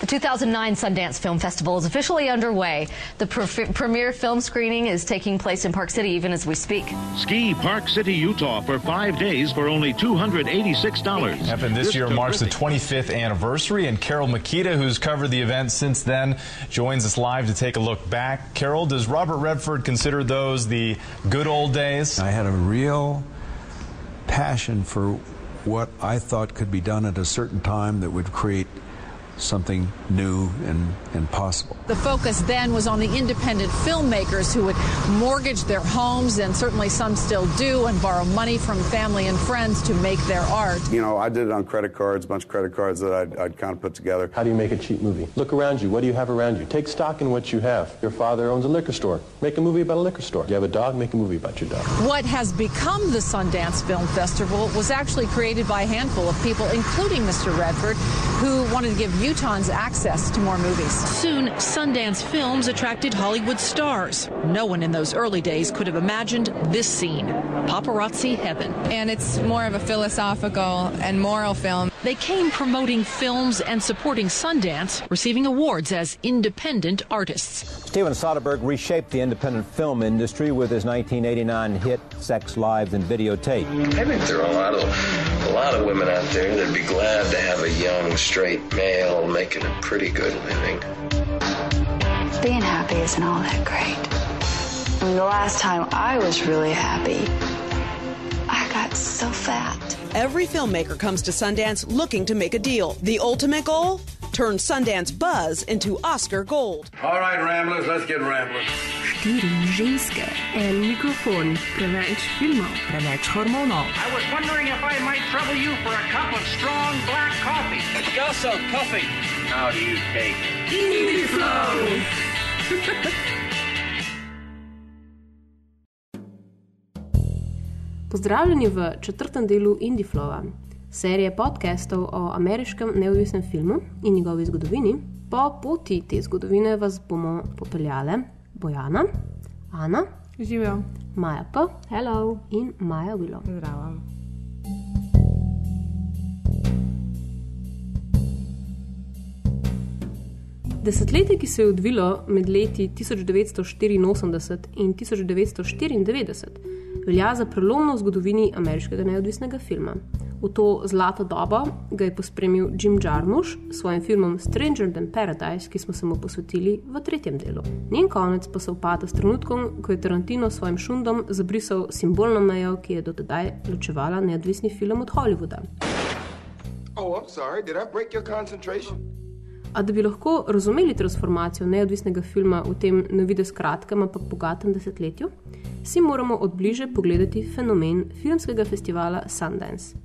The 2009 Sundance Film Festival is officially underway. The pre- premiere film screening is taking place in Park City even as we speak. Ski Park City, Utah for five days for only $286. Happened this, this year marks the 25th anniversary, and Carol Makita, who's covered the event since then, joins us live to take a look back. Carol, does Robert Redford consider those the good old days? I had a real passion for what I thought could be done at a certain time that would create something new and, and possible. The focus then was on the independent filmmakers who would mortgage their homes, and certainly some still do, and borrow money from family and friends to make their art. You know, I did it on credit cards, a bunch of credit cards that I'd, I'd kind of put together. How do you make a cheap movie? Look around you. What do you have around you? Take stock in what you have. Your father owns a liquor store. Make a movie about a liquor store. You have a dog? Make a movie about your dog. What has become the Sundance Film Festival was actually created by a handful of people, including Mr. Redford, who wanted to give Utahns access to more movies. Soon, Sundance Films attracted Hollywood stars. No one in those early days could have imagined this scene paparazzi heaven. And it's more of a philosophical and moral film. They came promoting films and supporting Sundance, receiving awards as independent artists. Steven Soderbergh reshaped the independent film industry with his 1989 hit Sex, Lives, and Videotape. I think there are a lot of a lot of women out there that'd be glad to have a young straight male making a pretty good living. Being happy isn't all that great. I mean, the last time I was really happy, I got so fat. Every filmmaker comes to Sundance looking to make a deal. The ultimate goal? Turn Sundance buzz into Oscar gold. All right, Ramblers, let's get rambling. Štiri ženske, en mikrofon, preveč filmov, preveč hormonov. I was wondering if I might trouble you for a cup of strong black coffee. Got some coffee. How do you take Indie Flow? Pozdravljeni v četrtem delu Indieflowa, serije podcastov o ameriškem neodvisnem filmu in njegovi zgodovini. Po poti te zgodovine vas bomo popeljali Bojana, Ana, Živijo, Maja P. Hello. in Maja Vilo. Zdravo. Desetletje, ki se je odvilo med leti 1984 in 1994, velja za prelomno v zgodovini ameriškega neodvisnega filma. V to zlato dobo ga je pospremil Jim Jarmusch s svojim filmom Stranger Than Paradise, ki smo se mu posvetili v tretjem delu. Njen konec pa se upada s trenutkom, ko je Tarantino s svojim šundom zabrisal simbolno mejo, ki je dotedaj ločevala neodvisni film od Hollywooda. Oh, I'm sorry. Did I break your concentration? A da bi lahko razumeli transformacijo neodvisnega filma v tem na vides kratkem, ampak bogatem desetletju, si moramo odbliže pogledati fenomen filmskega festivala Sundance.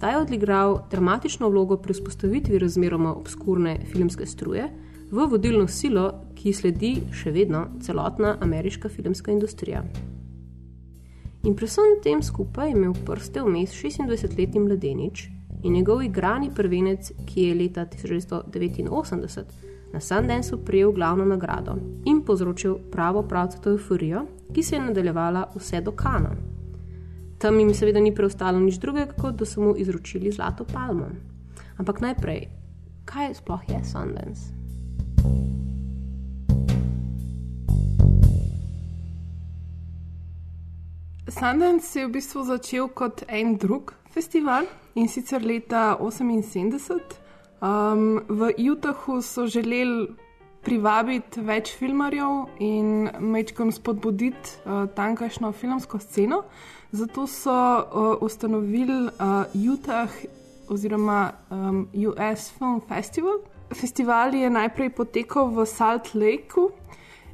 Ta je odigral dramatično vlogo pri vzpostavitvi razmeroma obskurne filmske struje v vodilno silo, ki sledi še vedno celotna ameriška filmska industrija. In pri vsem tem skupaj je imel prste vmes 26-letni mladenič in njegov igrani prvenec, ki je leta 1989 na Sundanceu prejel glavno nagrado in povzročil pravo pravcato euforijo, ki se je nadaljevala vse do Kana. Tam jim seveda ni preostalo nič drugega, kot da so mu izročili zlato palmo. Ampak najprej, kaj sploh je Sundance? Sundance je v bistvu začel kot en drug festival in sicer leta 1978. Um, v Utahu so želeli privabiti več filmarjev in mečkom spodbuditi uh, tamkajšnjo filmsko sceno. Zato so uh, ustanovili uh, Utah oziroma um, US Film Festival. Festival je najprej potekal v Salt Lakeu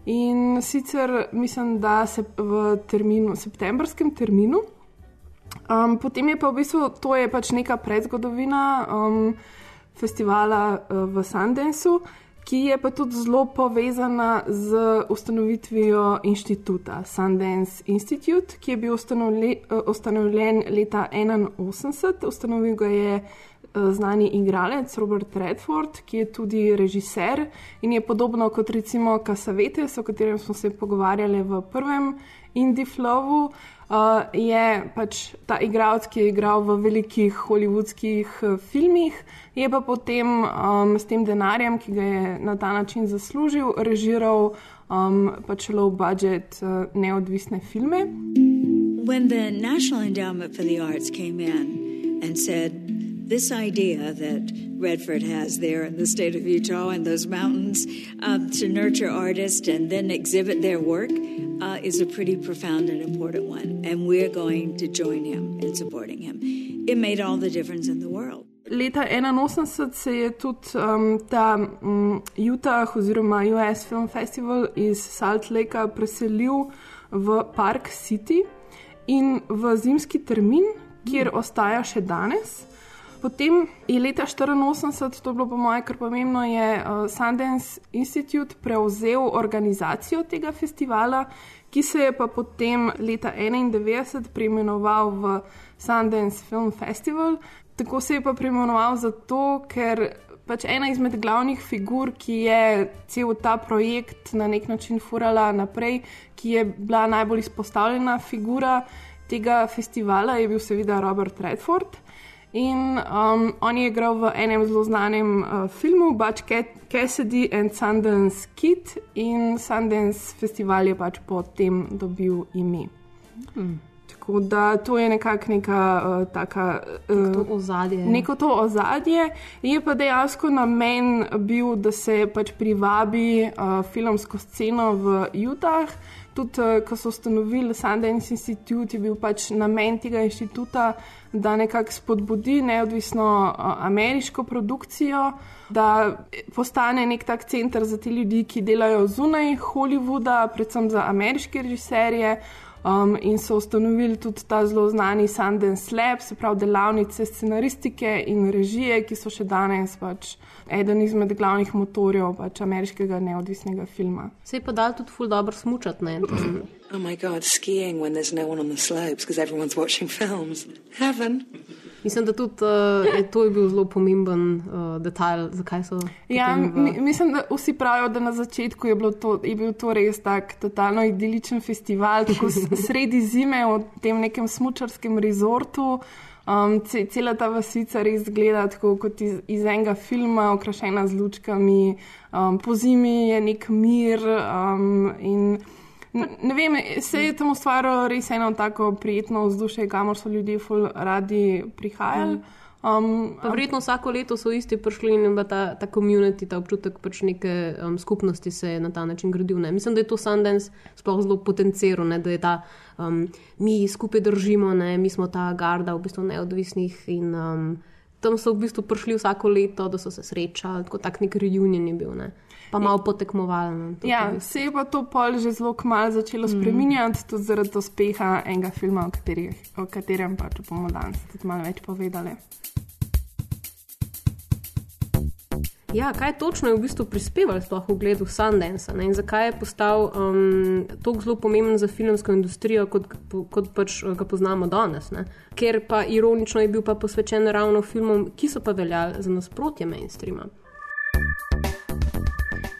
in sicer mislim, da se v terminu, septembrskem terminu. Um, potem je pa v bistvu to pač neka predzgodovina um, festivala uh, v Sundanceu, ki je pa tudi zelo povezana z ustanovitvijo inštituta Sundance Institute, ki je bil ustanovljen, uh, ustanovljen leta 1981, ustanovil ga je znani igralec Robert Redford, ki je tudi režiser in je podobno kot recimo Casavetes, o katerem smo se pogovarjali v prvem Indie Flowu. Uh, je pač ta igralec, ki je igral v velikih hollywoodskih uh, filmih, je pa potem um, s tem denarjem, ki ga je na ta način zaslužil, režiral um, pač low budget uh, neodvisne filme. When the National Endowment for the Arts came in and said, This idea that Redford has there in the state of Utah and those mountains um, to nurture artists and then exhibit their work uh, is a pretty profound and important one. And we're going to join him in supporting him. It made all the difference in the world. Leta 1981 se je tudi um, ta um, Utah oziroma US Film Festival iz Salt Lakea preselil v Park City in v zimski termin, kjer ostaja še danes. Potem je leta 1984, to je bilo po mojem kar pomembno, je uh, Sundance Institute prevzel organizacijo tega festivala, ki se je pa potem leta 1991 preimenoval v Sundance Film Festival. Tako se je pa preimenoval zato, ker pač ena izmed glavnih figur, ki je cel ta projekt na nek način furala naprej, ki je bila najbolj izpostavljena figura tega festivala, je bil seveda Robert Redford. In um, on je igral v enem zelo znanem uh, filmu, pač Cassidy and Sundance Kid, in Sundance festival je pač potem dobil ime. Hmm. Tako da to je nekako neka uh, taka. Uh, to ozadje. Neko to ozadje. Je pa dejansko namen bil, da se pač privabi uh, filmsko sceno v Utah tudi, uh, ko so ustanovili Sundance Institute, je bil pač namen tega inštituta, da nekako spodbudi neodvisno uh, ameriško produkcijo, da postane nek tak center za te ljudi, ki delajo zunaj Hollywooda, predvsem za ameriške režiserje. Um, in so ustanovili tudi ta zelo znani Sundance Lab, se pravi delavnice scenaristike in režije, ki so še danes pač eden izmed glavnih motorjev pač ameriškega neodvisnega filma. Se je pa dal tudi ful dobro smučati, ne? Oh my god, skiing when there's no one on the slopes because everyone's watching films. Heaven. Mislim, da tudi uh, je to je bil zelo pomemben uh, detajl, zakaj so. Ja, v... mislim, da vsi pravijo, da na začetku je, to, je bil to res tak totalno idiličen festival, tako sredi zime v tem nekem smočarskem rezortu. Um, cela ta vasica res gleda tako kot iz, iz enega filma, okrašena z lučkami, um, po zimi je nek mir. Um, Ne vem, se je tam ustvarilo res eno tako prijetno vzdušje, kamor so ljudje radi prihajali. Mm. Um, Verjetno vsako leto so isti prišli in ta, ta komunity, ta občutek pač neke um, skupnosti se je na ta način gradil. Ne. Mislim, da je to Sundance sploh zelo potenciral, ne, da je ta, um, mi skupaj držimo, ne, mi smo ta garda v bistvu neodvisnih in um, tam so v bistvu prišli vsako leto, da so se srečali, tako tak nek reunion je bil. Ne pa malo potekmovalno. Ja, se je pa to pol že zelo kmalo začelo mm. spreminjati, tudi zaradi uspeha enega filma, o, kateri, o katerem pač bomo danes tudi malo več povedali. Ja, kaj točno je v bistvu prispevalo sploh v gledu Sundance in zakaj je postal um, tako zelo pomemben za filmsko industrijo, kot, kot pač ga poznamo danes? Ne? Ker pa ironično je bil pa posvečen ravno filmom, ki so pa veljali za nasprotje mainstreama.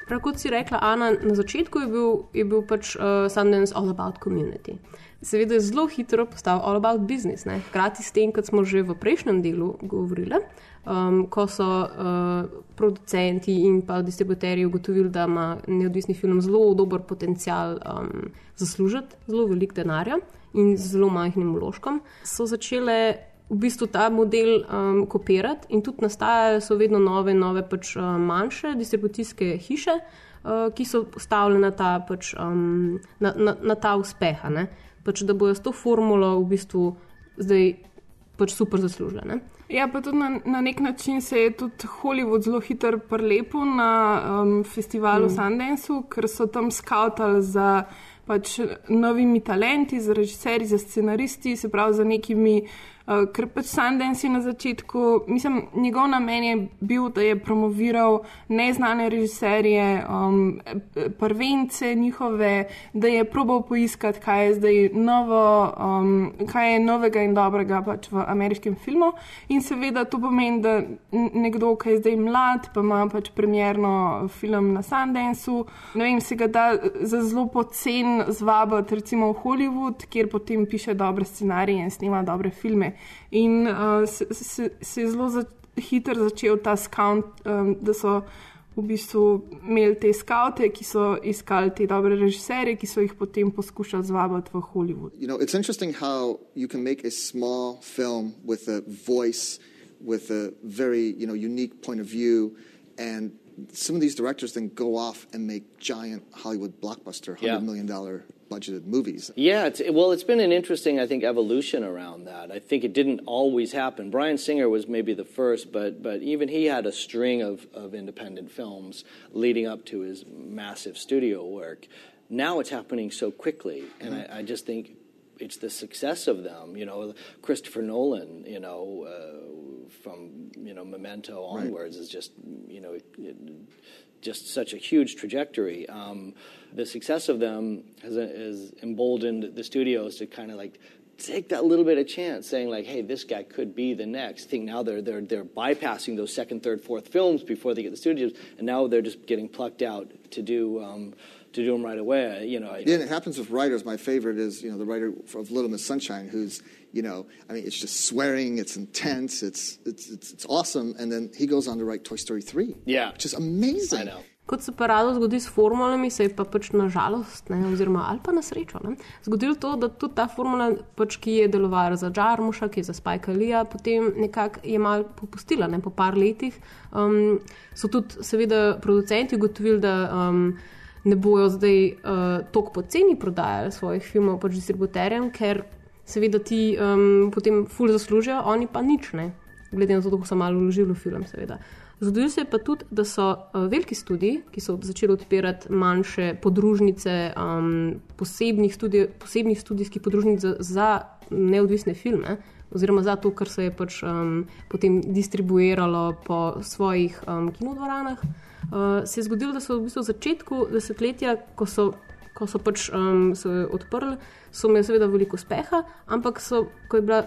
Prav kot si rekla, Ana, na začetku je bil, je bil pač uh, Sundance all about community. Seveda je zelo hitro postal all about business. Ne? Hkrati s tem, kot smo že v prejšnjem delu govorili, um, ko so uh, producenti in pa distributerji ugotovili, da ima neodvisni film zelo dober potencial um, zaslužiti zelo velik denarja in z zelo majhnim vložkom, so začele v bistvu ta model um, kopirati in tudi nastajajo so vedno nove, nove pač, uh, manjše distribucijske hiše, uh, ki so postavljene na ta, pač, um, na, na, na ta uspeh, pač, da bojo s to formulo v bistvu zdaj pač super zaslužene. Ja, pa tudi na, na nek način se je tudi Hollywood zelo hitro prelepil na um, festivalu mm. Sundance, ker so tam skautali za pač novimi talenti, za režiserji, za scenaristi, se pravi za nekimi Uh, ker pač Sundance je na začetku, mislim, njegov namen je bil, da je promoviral neznane režiserje, um, prvence njihove, da je probal poiskati, kaj je zdaj novo, um, kaj je novega in dobrega pač v ameriškem filmu. In seveda to pomeni, da nekdo, ki je zdaj mlad, pa ima pač premjerno film na Sundanceu, ne vem, se ga da za zelo pocen zvabiti recimo v Hollywood, kjer potem piše dobre scenarije in snima dobre filme. In uh, se, se, se je zelo za, hitro začel ta skant, um, da so v bistvu imeli te skavte, ki so iskali te dobre režiserje, ki so jih potem poskušali zvabiti v Hollywood. You know, it's interesting how you can make a small film with a voice, with a very you know unique point of view, and some of these directors then go off and make giant Hollywood blockbuster, hundred Yeah. million dollar budgeted movies. Yeah, it's, well, it's been an interesting, I think, evolution around that. I think it didn't always happen. Brian Singer was maybe the first, but but even he had a string of, of independent films leading up to his massive studio work. Now it's happening so quickly, and I, I just think it's the success of them. You know, Christopher Nolan. You know. Uh, from you know Memento Right. onwards is just you know it, just such a huge trajectory. Um, the success of them has, has emboldened the studios to kind of like take that little bit of chance, saying like, "Hey, this guy could be the next thing." Now they're they're they're bypassing those second, third, fourth films before they get the studios, and now they're just getting plucked out to do um, to do them right away. You know, I- Yeah, and it happens with writers. My favorite is, you know, the writer of Little Miss Sunshine, who's, you know, I mean, it's just swearing, it's intense, it's it's it's, it's awesome, and then he goes on to write Toy Story three. Yeah, which is amazing. I know. Kot se pa rado zgodi s formulami, se je pa pač na žalost, ne, oziroma ali pa na srečo, ne, zgodilo to, da tudi ta formula, pač, ki je delovala za Džarmuša, ki je za Spajka Lija, potem nekako je mal popustila, ne, po par letih. Um, so tudi, seveda, producenti ugotovili, da um, ne bojo zdaj uh, toliko poceni prodajali svojih filmov pač distributerjem, ker seveda ti um, potem ful zaslužijo, oni pa nič ne, glede na to, kako so malo vložili v film, seveda. Zgodilo se je pa tudi, da so uh, veliki studiji, ki so začeli odpirati manjše podružnice, um, posebnih, studij, posebnih studijskih podružnic za, za neodvisne filme, oziroma za to, kar se je pač um, potem distribuiralo po svojih um, kinodvoranah, uh, se je zgodilo, da so v bistvu v začetku desetletja, ko so, ko so pač um, se odprli, so imeli seveda veliko uspeha, ampak so, ko je bila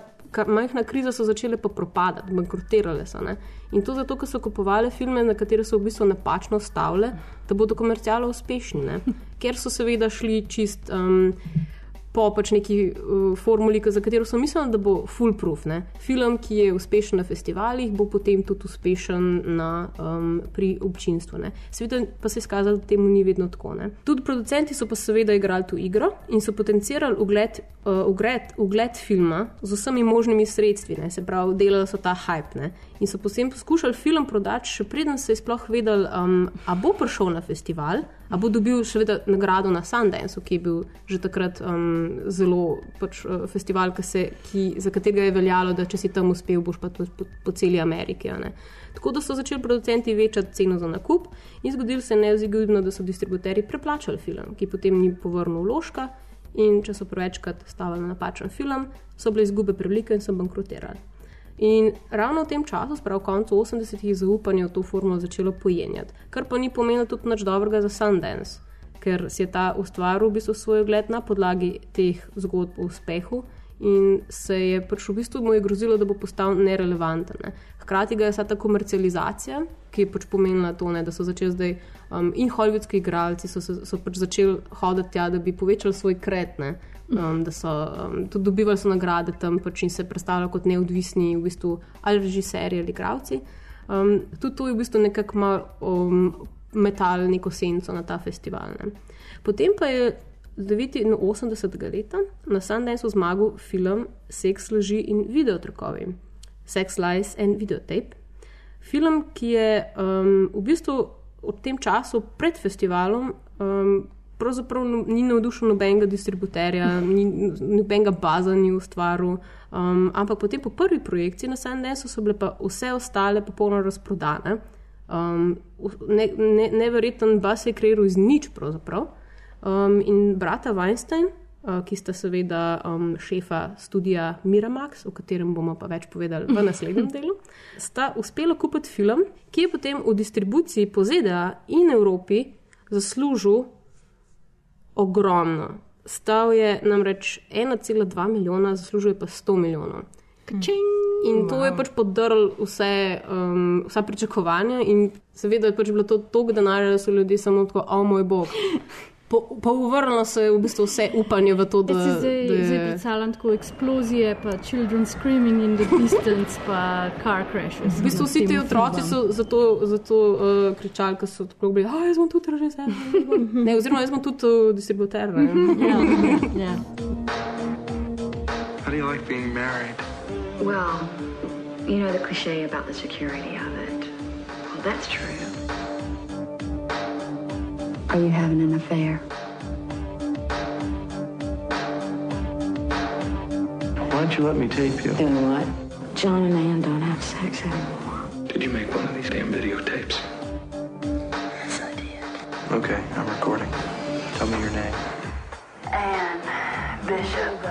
majhna kriza, so začele pa propadati, bankrotirale so. Ne? In to zato, ker so kupovali filme, na katere so v bistvu napačno stavile, da bodo komercialno uspešni. Ne? Ker so seveda šli čist. Um, Po pač neki uh, formuli, za katero so mislili, da bo foolproof. Ne? Film, ki je uspešen na festivalih, bo potem tudi uspešen na, um, pri občinstvu. Ne? Seveda pa se je izkazalo, da temu ni vedno tako. Ne? Tudi producenti so pa seveda igrali to igro in so potencirali ugled, uh, ugled, ugled filma z vsemi možnimi sredstvi, ne? se pravi, delali so ta hype. Ne? In so potem poskušali film prodati, še preden so sploh vedeli, um, a bo prišel na festival, a bo dobil še vedno nagrado na Sundanceu, ki je bil že takrat um, zelo pač, uh, festival, ki se, ki, za katerega je veljalo, da če si tam uspel, boš pa po, po, po celi Ameriki. Tako da so začeli producenti večati ceno za nakup in zgodilo se je neizogibno, da so distributerji preplačali film, ki potem ni povrnil vložka. In če so prevečkrat stavili na napačen film, so bile izgube prevelike in so bankrotirali. In ravno v tem času, sprav koncu 80-ih, je zaupanje v to formulo začelo pojenjati, kar pa ni pomenilo tudi nič dobrega za Sundance, ker si je ta ustvaril v bistvu svoj ogled na podlagi teh zgodb o uspehu in se je pač v bistvu mu je grozilo, da bo postal nerelevanten. Ne. Hkrati ga je vsa ta komercializacija, ki je pač pomenila to, ne, da so začeli zdaj um, in hollywoodski igralci so, se- so pač začeli hoditi tja, da bi povečali svoj kret. Ne. Um, da so um, tudi dobivali so nagrade tam pač in se predstavljali kot neodvisni v bistvu, ali režiserji ali igravci. Um, tudi to je v bistvu nekako malo um, metal neko senco na ta festival. Ne. Potem pa je 89. leta na Sundanceu zmagal film Sex, laži in videotrokovi, Sex, Lies and Videotape. Film, ki je um, v bistvu v tem času pred festivalom um, pravzaprav no- ni navdušil nobenega distributerja, ni nobenega baza ni ustvaril, um, ampak potem po prvi projekciji na Sundanceu so bile pa vse ostale popolnoma razprodane. Um, ne, ne, neverjeten bas je kreiral iz nič pravzaprav. Um, in brata Weinstein, uh, ki sta seveda um, šefa studija Miramax, o katerem bomo pa več povedali v naslednjem delu, sta uspela kupiti film, ki je potem v distribuciji po ZDA in Evropi zaslužil ogromno. Stal je namreč 1,2 milijona, zaslužuje pa 100 milijonov. Kačing! In to wow. je pač podrl vse, um, vsa pričakovanja, in seveda je pač bilo to toliko denarja, da so ljudje samo tako, o moj bog. Pa uvrnilo se je v bistvu vse upanje v to, da se zdaj, da je... zdaj predstavljam tako eksplozije, pa children screaming in the distance, pa car crashes. V bistvu vsi ti otroci so zato, zato uh, kričali, ker so tako bili, ah, jaz bom tudi režiser. ne, oziroma jaz bom tudi uh, distributer. yeah. Yeah. How do you like being married? Well, you know the cliche about the security of it. Well, that's true. Are you having an affair? Why don't you let me tape you? Doing what? John and Ann don't have sex anymore. Did you make one of these damn videotapes? Yes, I did. Okay, I'm recording. Tell me your name. Ann Bishop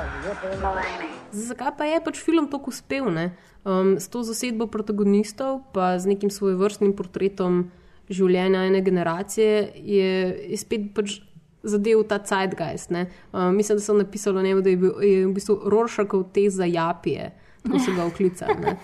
Mulaney. Zakaj pa je pač film tako uspel? Um, s to zasedbo protagonistov, pa z nekim svojevrstnim portretom življenja ene generacije, je, je spet pač zadev ta Zeitgeist. Um, mislim, da sem napisal, ne, da je bil je v bistvu Rorschachov te za Japije, ko so ga oklicali.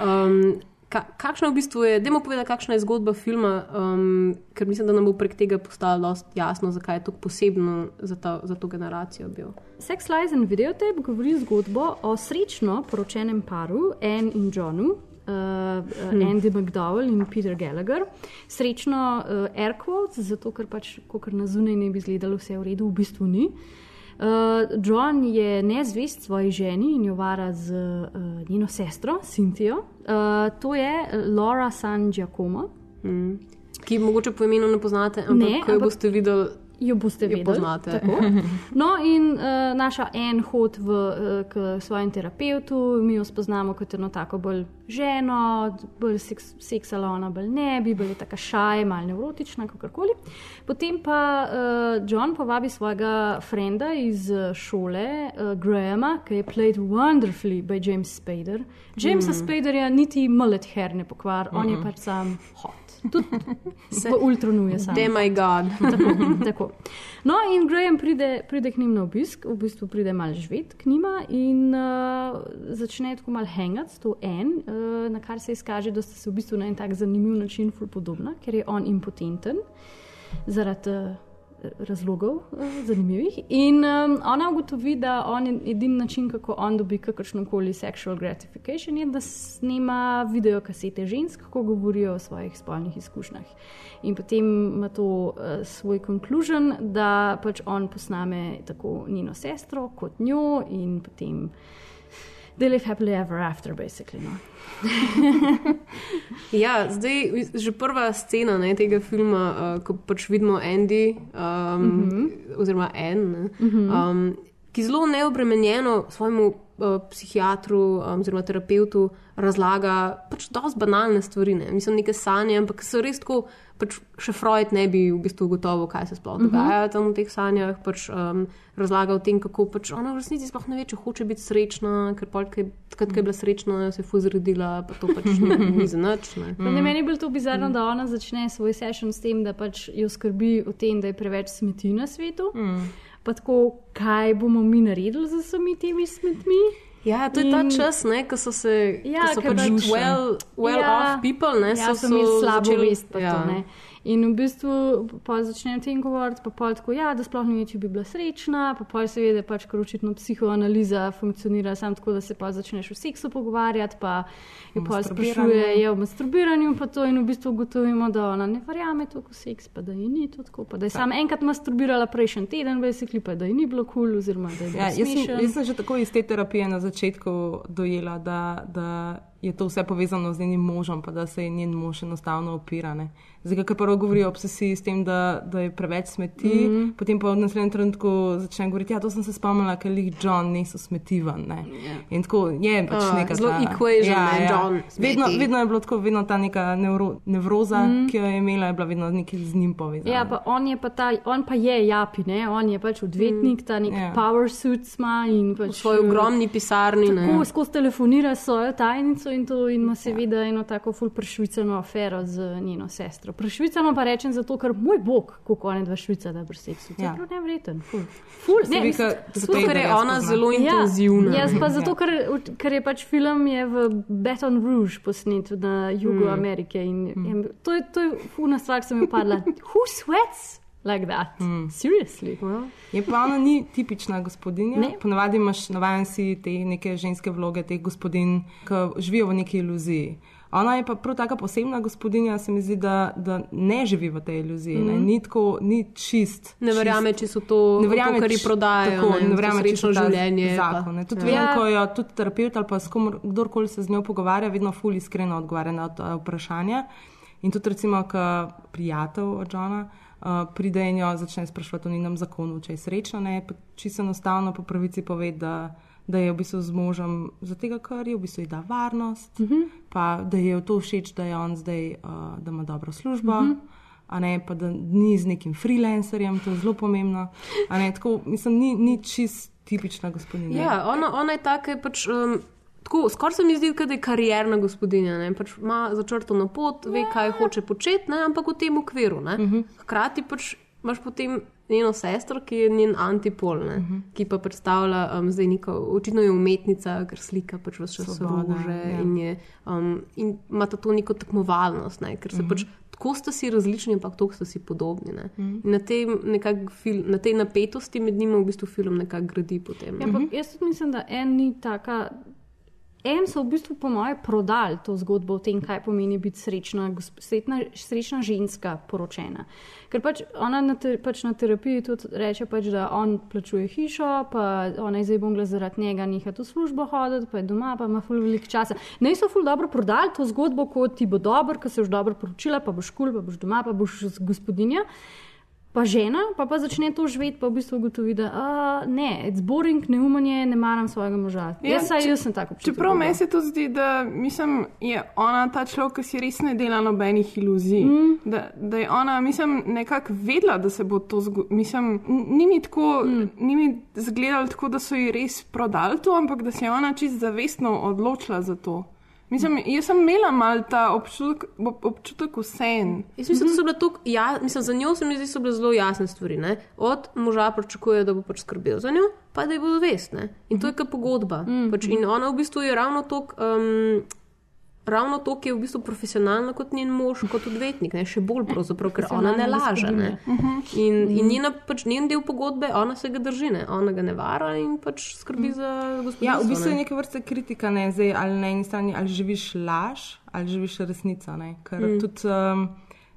Um, ka, kakšna v bistvu je, dajmo povedati, kakšna je zgodba filma, um, ker mislim, da nam bo prek tega postalo jasno, zakaj je to posebno za, ta, za to generacijo bil. Sex Lies and Videotape govori zgodbo o srečno poročenem paru, Anne in Johnu, uh. Andy McDowell in Peter Gallagher. Srečno, uh, air quotes, zato ker pač, kar na zunaj ne bi izgledalo vse v redu, v bistvu ni. Uh, John je nezvest svoji ženi in jo vara z uh, njeno sestro, Cynthia. Uh, to je Laura San Giacomo. Hmm. Ki mogoče po imenu ne poznate, ampak ne, ko jo boste videli, jo boste videli. No, in uh, naša en hod v, uh, k svojemu terapeutu, mi jo spoznamo kot eno tako bolj ženo, bolj seks, seksalona, bolj ne, bi bila tako šaj, malo nevrotična, kakorkoli. Potem pa uh, John povabi svojega frenda iz šole, uh, Grahama, ki je played wonderfully by James Spader. Jamesa mm. Spaderja niti mullet hair ne pokvar, mm -hmm. on je pač sam hot. Tudi v ultronuje sam. Te moj god. tako, tako. No, in Graham pride, pride k njim na obisk, v bistvu pride mal živeti k njima in uh, začne tako mal hangati, to en, uh, na kar se izkaže, da sta se v bistvu na en tak zanimiv način podobna, ker je on impotenten zaradi. Uh, razlogov, eh, zanimivih. In ona ugotovi, da on je edini način, kako on dobi kakršno koli sexual gratification, je, da snima video kasete žensk, kako govorijo o svojih spolnih izkušnjah. In potem ima to svoj konkluzion, da pač on posname tako njeno sestro kot njo in potem they live happily ever after, basically. No. ja, zdaj, že prva scena ne, tega filma, uh, ko pač vidimo Andy, um, mm -hmm. oziroma Anne, mm -hmm. um, ki zelo neobremenjeno svojemu uh, psihiatru um, oziroma terapeutu razlaga pač dosti banalne stvari. Ne. Mislim, neke sanje, ampak so res tako pač še Freud ne bi v bistvu gotovo, kaj se sploh dogaja uh -huh. tam v teh sanjah. Pač, um, razlaga o tem, kako pač ona v resnici sploh ne ve, če hoče biti srečna, ker takrat, ko je bila srečna, se je fuzredila, pa to pač ni, ni za nič. Ne. Mm. Ne, meni je bilo to bizarno, mm. da ona začne svoj session s tem, da pač jo skrbi o tem, da je preveč smeti na svetu. Mm. Pa tako, kaj bomo mi naredili z vsemi temi smetmi? Ja, to je in, ta čas, ne, ko so se ja, ko so pač well, well ja, off people, ne, ja, so, so imeli slabo vest. Ja. In v bistvu začnejo o tem govoriti, pa pol tako, ja, da sploh ne ve, če bi bila srečna, pa pol se vede, pač, ker očitno psihoanaliza funkcionira samo tako, da se pa začneš o seksu pogovarjati, pa jo pol sprašuje je o masturbiranju, pa to. In v bistvu ugotovimo, da ona ne verjame toliko seks, pa da ji ni to tako, pa da je samo enkrat masturbirala prejšnji teden, pa da ji ni bilo kul, cool, oziroma da je bilo. Ja, jaz, sem, jaz sem že tako iz te terapije na začetku dojela, da, da je to vse povezano z njenim možem, pa da se je njen mož enostavno opira. Ne. Zdaj, ker prvo govori o obsesiji s tem, da, da je preveč smeti, mm. -hmm. potem pa v naslednjem trenutku začne govoriti, ja, to sem se spomnila, ker jih John niso smetivan. Ne. Ja. In tako je pač A, neka zelo equation, ne, John Vedno, smeti. vedno je bilo tako, vedno ta neka nevro, nevroza, mm. -hmm. ki jo je imela, je bila vedno nekaj z njim povezana. Ja, pa on, je pa ta, on pa je japi, ne? on je pač odvetnik, ta nek Ja. power suit ima in pač V svoji ogromni pisarni. ne. Tako skozi telefonira svojo tajnico in to in ima seveda ja. eno tako ful prešvicano afero z njeno sestro. Prešvicano pa rečem zato, ker moj bog, kako ona dva švica, da brž seksu. Ja. prav nevreten. Ful. Ful. Se vi, ka- Zato, ker je ona zelo intenzivna. Ja, jaz pa Ja. zato, ker, ker je pač film je v Baton Rouge posnet na jugu Mm. mm. Amerike in, in to je, to je funa stvar, ki sem jo padla. Who sweats like that? Mm. Seriously. Well. Je pa ona ni tipična gospodinja. Ne. Ponavadi imaš navaden si te neke ženske vloge, teh gospodin, ki živijo v neki iluziji. Ona je pa prav taka posebna gospodinja, se mi zdi, da, da ne živi v tej iluziji. Mm -hmm. Mhm. Ni tako, ni čist. Ne verjame, če so to, ne verjame, to kar ji prodajajo. Tako, ne, ne verjame, če so življenje. zakon. ne. Tudi Ja. vem, ko jo tudi terapeut ali pa s komor, kdorkoli se z njo pogovarja, vedno ful iskreno odgovarja na ta vprašanja. In tudi recimo, prijatelj od Johna. Uh, pride in jo začne sprašovati o njenem zakonu, če je srečna, ne, čisto enostavno po pravici pove, da, da je v bistvu z možem, zato ker je v bistvu da varnost, uh -huh. pa da je to všeč, da je on zdaj, uh, da ima dobro službo. Uh -huh. A ne pa da ni z nekim freelancerjem, to je zelo pomembno. Ne, tako, mislim, ni, ni čist tipična gospodinja. Ja, ona, ona je taka, pač, um, tako, skoraj se mi zdi, da je karierna gospodinja. ne, Pač ima začrtano pot, ve, kaj hoče početi, ne, ampak v tem okviru. Ne. Mhm. Hkrati pač imaš potem njeno sestro, ki je njen antipol, ne, Mhm. ki pa predstavlja um, zdaj neko, očitno je umetnica, ker slika pač vse čas rože ja. in, je, um, in ima to neko tekmovalnost, ne, ker se Mhm. pač. Tako sta si različni, ampak tako sta si podobni. Ne? In Na, nekak fil, na tej napetosti med njima v bistvu film nekako gradi potem. Ja, ampak jaz mislim, da en ni taka. En so v bistvu, po mojem, prodali to zgodbo o tem, kaj pomeni biti srečna, sretna, srečna ženska, poročena. Ker pač ona na, te, pač na terapiji tudi reče, pač, da on plačuje hišo, pa ona je zdaj bongla zaradi njega nehati v službo hoditi, pa je doma, pa ima ful veliko časa. Ne so ful dobro prodali to zgodbo, kot ti bo dobro, ker se boš dobro poročila, pa boš kul, pa boš doma, pa boš gospodinja. Pa žena pa, pa začne to živeti, pa v bistvu ugotovi, da uh, ne, it's boring, neumanje, ne maram svojega moža. Ja, jaz, saj, če- jaz sem tako občutek. Čeprav meni se to zdi, da mislim, je ona ta človek, ki si res ne dela nobenih iluzij. Mm. Da, da je ona, mislim, nekako vedela, da se bo to zgodilo. Mislim, ni mi tako, mm. ni mi zgledalo tako, da so ji res prodali to, ampak da se je ona čist zavestno odločila za to. Mislim, jaz sem imela mal ta občutek, ob- občutek vsem. Jaz mislim, da so bile tukaj, ja, mislim, za njo se mi zdi, so bile zelo jasne stvari. Ne? Od moža pričakuje, da bo pač skrbel za njo, pa da je bo vest. Ne? In to je kot pogodba. Mm. Pač, in ona v bistvu je ravno to. Um, Ravno to, ki je v bistvu profesionalna kot njen mož, kot odvetnik, ne? še bolj pravzaprav, ker ona ne laže. Ne? gospodinja. In, in njena, pač, njen del pogodbe, ona se ga drži, ne? ona ga ne vara in pač skrbi za gospodinjstvo. Ja, v bistvu je ne. neke vrste kritika, ne, zdaj, ali na eni strani ali živiš laž, ali živiš resnico. Ne? Ker mm. tudi um,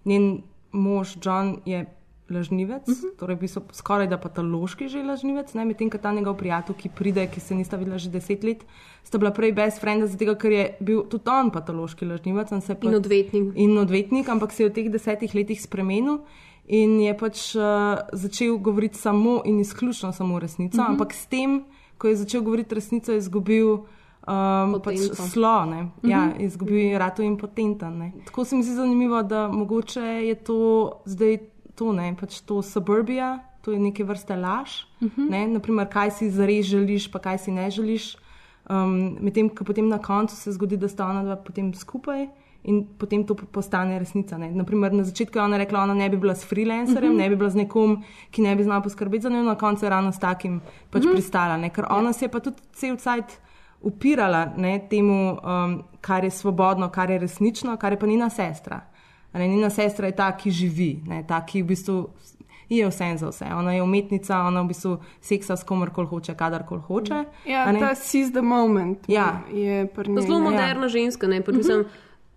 njen mož John je lažnivec, mm Mhm. -hmm. torej v bistvu skoraj da patološki že lažnivec, ne? medtem ko ta njegov prijatelj, ki pride, ki se nista videla že deset let, sta bila prej best frienda, zato ker je bil tudi on patološki lažnivec. je pa- In odvetnik. In odvetnik, ampak se je v teh desetih letih spremenil. In je pač uh, začel govoriti samo in izključno samo resnico, mm Mhm. -hmm. ampak s tem, ko je začel govoriti resnico, je izgubil um, pač slo, ne? ja, Mhm. izgubil je rato impotenten. Ne? Tako se mi zdi zanimivo, da mogoče je to zdaj to, ne, pač to suburbija, to je neke vrste laž. Mhm. Ne? Naprimer, kaj si zares želiš, pa kaj si ne želiš. Um, Medtem, ko potem na koncu se zgodi, da sta ona dva potem skupaj. In potem to postane resnica. Ne? Naprimer, na začetku je ona rekla, da ne bi bila s freelancerjem, Mhm. ne bi bila z nekom, ki ne bi znal poskrbeti za njo, na koncu je ravno s takim pač Mhm. pristala. Ne? Ker ona se je pa tudi cel cajt upirala ne, temu, um, kar je svobodno, kar je resnično, kar je pa njena sestra. Ne, njena sestra je ta, ki živi, ne, ta, ki v bistvu je vse za vse. Ona je umetnica, ona v bistvu seksa s komorkoli hoče, kadarkoli hoče. Ja, ta seize the moment Ja. je pri Pa njej. Zelo moderna ženska. Ne, pač, mislim,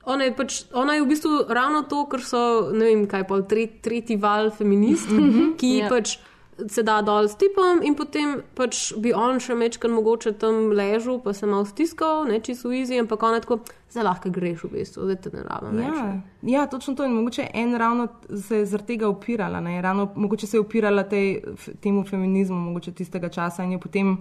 ona, je pač, ona je v bistvu ravno to, kar so, ne vem, kaj pa, tre, tretji val feminist, ki Ja. pač se da dol s tipom, in potem pač bi on še mečkan mogoče tam ležal, pa se malo stiskal, ne čisto easy, ampak on je tako, zelo lahko greš v bistvu, zdaj te ne rabim. več, Ja, ne." ja, točno to. In mogoče en ravno se je zaradi tega upirala. Ne? Ravno, mogoče se je upirala tej, temu feminizmu, mogoče tistega časa in je potem.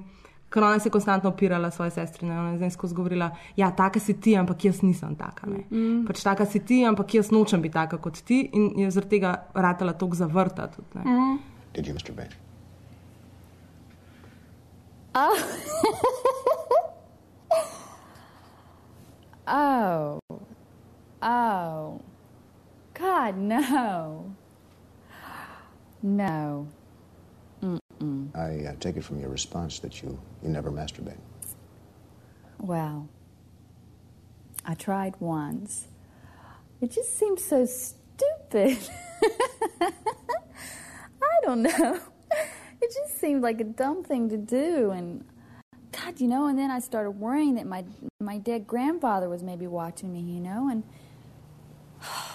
Ker ona se je konstantno opirala svoje sestre, ne? ona je zdaj skozi govorila, ja, taka si ti, ampak jaz nisem taka. Ne? Mm. Pač taka si ti, ampak jaz nočem biti taka kot ti in je zaradi tega ratala tok zavrta. Tudi, ne. Mm. Did you, Mr. Bain? Oh. Oh. God, no. No. Mm-mm. I uh, take it from your response that you, you never masturbate. Well, I tried once. It just seems so stupid. I don't know. It just seemed like a dumb thing to do. And God, you know, and then I started worrying that my my dead grandfather was maybe watching me, you know, and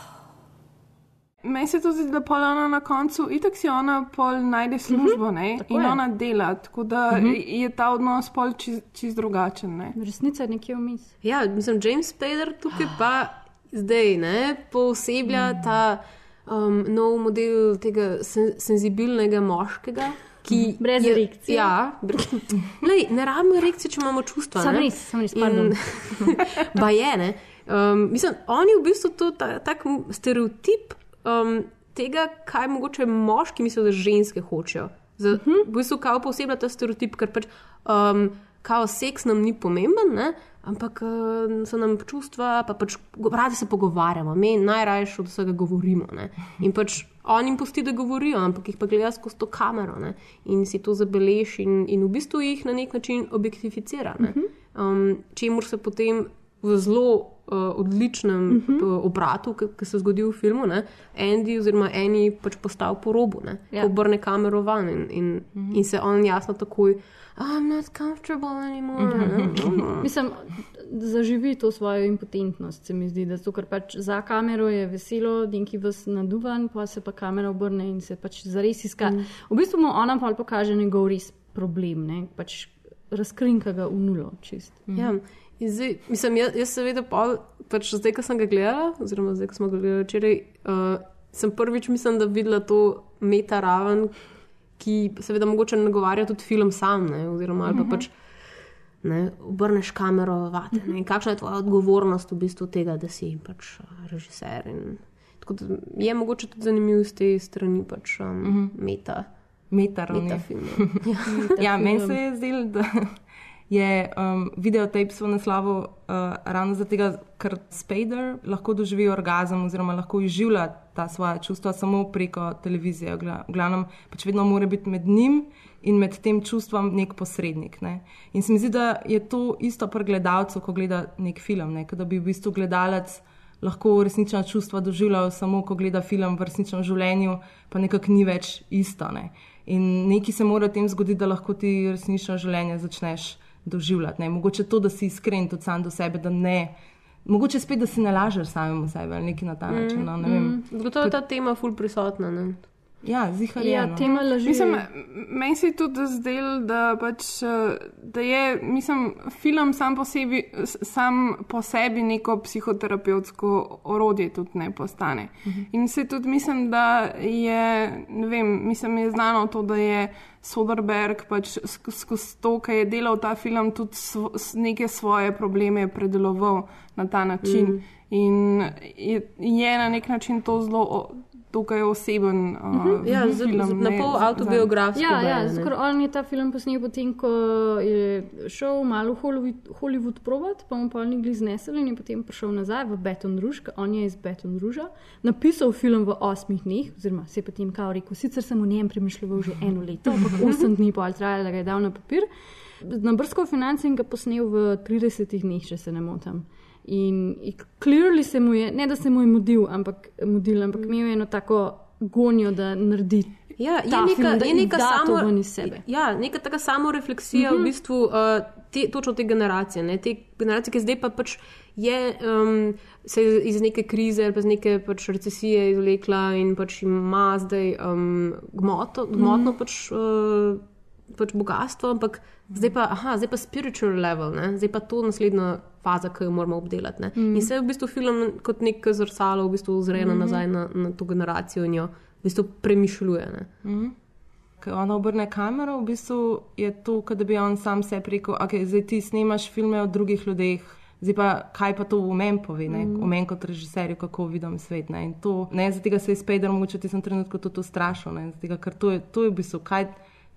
Meni se to zdi, da pol ona na koncu, itak si ona pol najde službo ne? tako in je. ona dela, tako da Mhm. je ta odnos pol čist, čist drugačen. Ne? Resnica je nekje vmes. Ja, mislim, James Spader tukaj pa zdaj ne pooseblja Mm. ta um, nov model tega sen, senzibilnega moškega. Ki Brez je, erekcije. Ja, bre- Lej, ne rabimo erekcije, če imamo čustva. Sam res, sam res, pardon. In- ba je, ne. Um, mislim, on je v bistvu to ta, tak stereotip um, tega, kaj mogoče moški mislijo, da ženske hočejo. Za, Mhm. V bistvu kao posebej ta stereotip, ker pač um, kao seks nam ni pomemben, ne? Ampak uh, so nam čustva, pa pač radi se pogovarjamo, mi najrajši od vsega govorimo. Ne? In pač on jim pusti, da govorijo, ampak jih pa gleda skozi to kamero ne? in si to zabeleži in, in v bistvu jih na nek način objektificira. Ne? Um, čemur se potem v zelo uh, odličnem uh Mhm. -huh. obratu, ki se zgodi v filmu, ne, Andy oziroma Annie pač postal po robu, ne, Ja. obrne kamero van in, in, uh Mhm. -huh. in se on jasno takoj, I'm not comfortable anymore. Mhm. Mislim, zaživi to svojo impotentnost, se mi zdi, da to, ker pač za kamero je veselo, neki vas naduvan, pa se pa kamera obrne in se pač zares iska. Mm. Mm. V bistvu mu ona pa pokaže njegov res problem, ne? pač razkrinka ga v nulo. Čist. Ja. in Zdaj, mislim, jaz, jaz seveda, pol, pač zdaj, ko sem ga gledala, oziroma zdaj, ko smo ga gledali včeraj, uh, sem prvič, mislim, da videla to meta raven, ki seveda mogoče nagovarja tudi film sam, ne, oziroma ali pa Mhm. pač ne, obrneš kamero vate. Ne, kakšna je tvoja odgovornost v bistvu tega, da si pač uh, režiser. In, tako da je mogoče tudi zanimiv iz te strani pač um, Mhm. meta. Meta ravni. Metafilm. ja, meni se je zdelo, da je um, videotejp svoj naslovu uh, ravno zato, ker Spader lahko doživi orgazem oziroma lahko izživlja ta svoja čustva samo preko televizije. V gla- v glavnem pač vedno mora biti med njim in med tem čustvom nek posrednik. Ne? In se mi zdi, da je to isto pri gledalcu, ko gleda nek film, ne? Da bi v bistvu gledalec lahko resnična čustva doživljal samo, ko gleda film v resničnem življenju, pa nekako ni več isto. Ne? In nekaj se mora v tem zgoditi, da lahko ti resnično življenje začneš doživljati. Ne? Mogoče to, da si iskren tudi sam do sebe, da ne. Mogoče spet, da si ne lažeš samemu sebi ali nekaj na ta način. No, ne. Mm, Zagotovo je ta tema ful prisotna. Ne? Ja, zihar je. Ja, no. tema laži. Mislim, meni se je tudi zdelo, da, pač, eh, da je mislim, film sam po, sebi, sam po sebi neko psihoterapevtsko orodje tudi ne postane. Mhm. In se tudi mislim, da je, ne vem, mislim, je znano to, da je Soderberg pač sk- skozi to, ki je delal ta film, tudi svo, neke svoje probleme predeloval na ta način. Mhm. In je, je na nek način to zelo. Tukaj oseben uh, Mhm. Ja, z- film. z- na ne, pol za- avtobiografski. Ja, ja, skoro on je ta film posnel potem, ko je šel malo v Hollywood, Hollywood provat, pa mu pa ni bili znesli in je potem prišel nazaj v Beton ker on je iz Beton Rouge, napisal film v osmih dneh, oziroma se je potem kao rekel, sicer sem o njem premišljal že eno leto, ampak osem dni trajalo, da ga je dal na papir. Na brsko finance in ga posnel v 30 dneh, če se ne motim. In clearly se mu je, ne da se mu je mudil, ampak, mudil, ampak imel je eno tako gonjo, da naredi Ja, je neka, film, da je neka samo. Ja, neka taka samorefleksija mm Mhm. -hmm. v bistvu uh, te, točno te generacije. Ne? Te generacije, ki zdaj pa pač je um, se je iz neke krize ali pa iz neke pač recesije izvlekla in pač ima zdaj um, gmoto, gmotno Mhm. pač, uh, pač bogatstvo, ampak zdaj pa, aha, zdaj pa spiritual level, ne? zdaj pa to naslednja faza, ki jo moramo obdelati. Ne? Mhm. In se v bistvu film kot nek zrcalo v bistvu zrena Mhm. nazaj na, na to generacijo in jo v bistvu premišljuje. Ne? Mhm. Ko ona obrne kamero, v bistvu je to, kot da bi on sam sebi rekel: okay, zdaj ti snemaš filme o drugih ljudeh. Zdaj pa, kaj pa to v meni pove, ne? Mhm. o meni kot režiserju, kako vidim svet. Ne? In to, ne, zaradi tega se je Spider mogoče v tistem trenutku tudi ustrašil, ne? tega, ker to je, to je v bistvu, kaj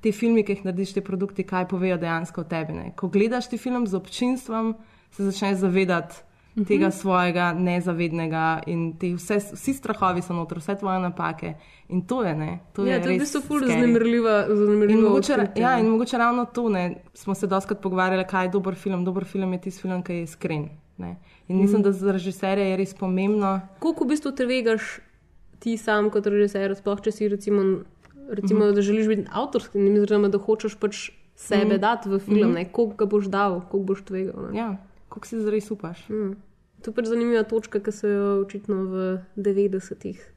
te filme, ki jih narediš, te produkti, kaj povejo dejansko o tebi. Ne? Ko gledaš ti film z občinstvom, se začneš zavedati Mhm. tega svojega nezavednega in te vse, vsi strahovi so noter, vse tvoje napake. In to je, ne, to Ja, je to je v bistvu ful vznemirljivo In mogoče, ja, in mogoče ravno to, ne, smo se doskrat pogovarjali, kaj je dober film. Dober film je tisti film, ki je iskren. Ne. In mislim, Mhm. da za režiserja je res pomembno. Koliko v bistvu tvegaš ti sam kot režiser, sploh če si recimo, recimo Mhm. da želiš biti avtorski, ne mislim, da hočeš pač sebe Mhm. dati v film, Mhm. ne, koliko ga boš dal, koliko boš tvegal. Ne. Ja, koliko si zares upaš. Mm. To je pač zanimiva točka, ki so jo očitno v 90-ih.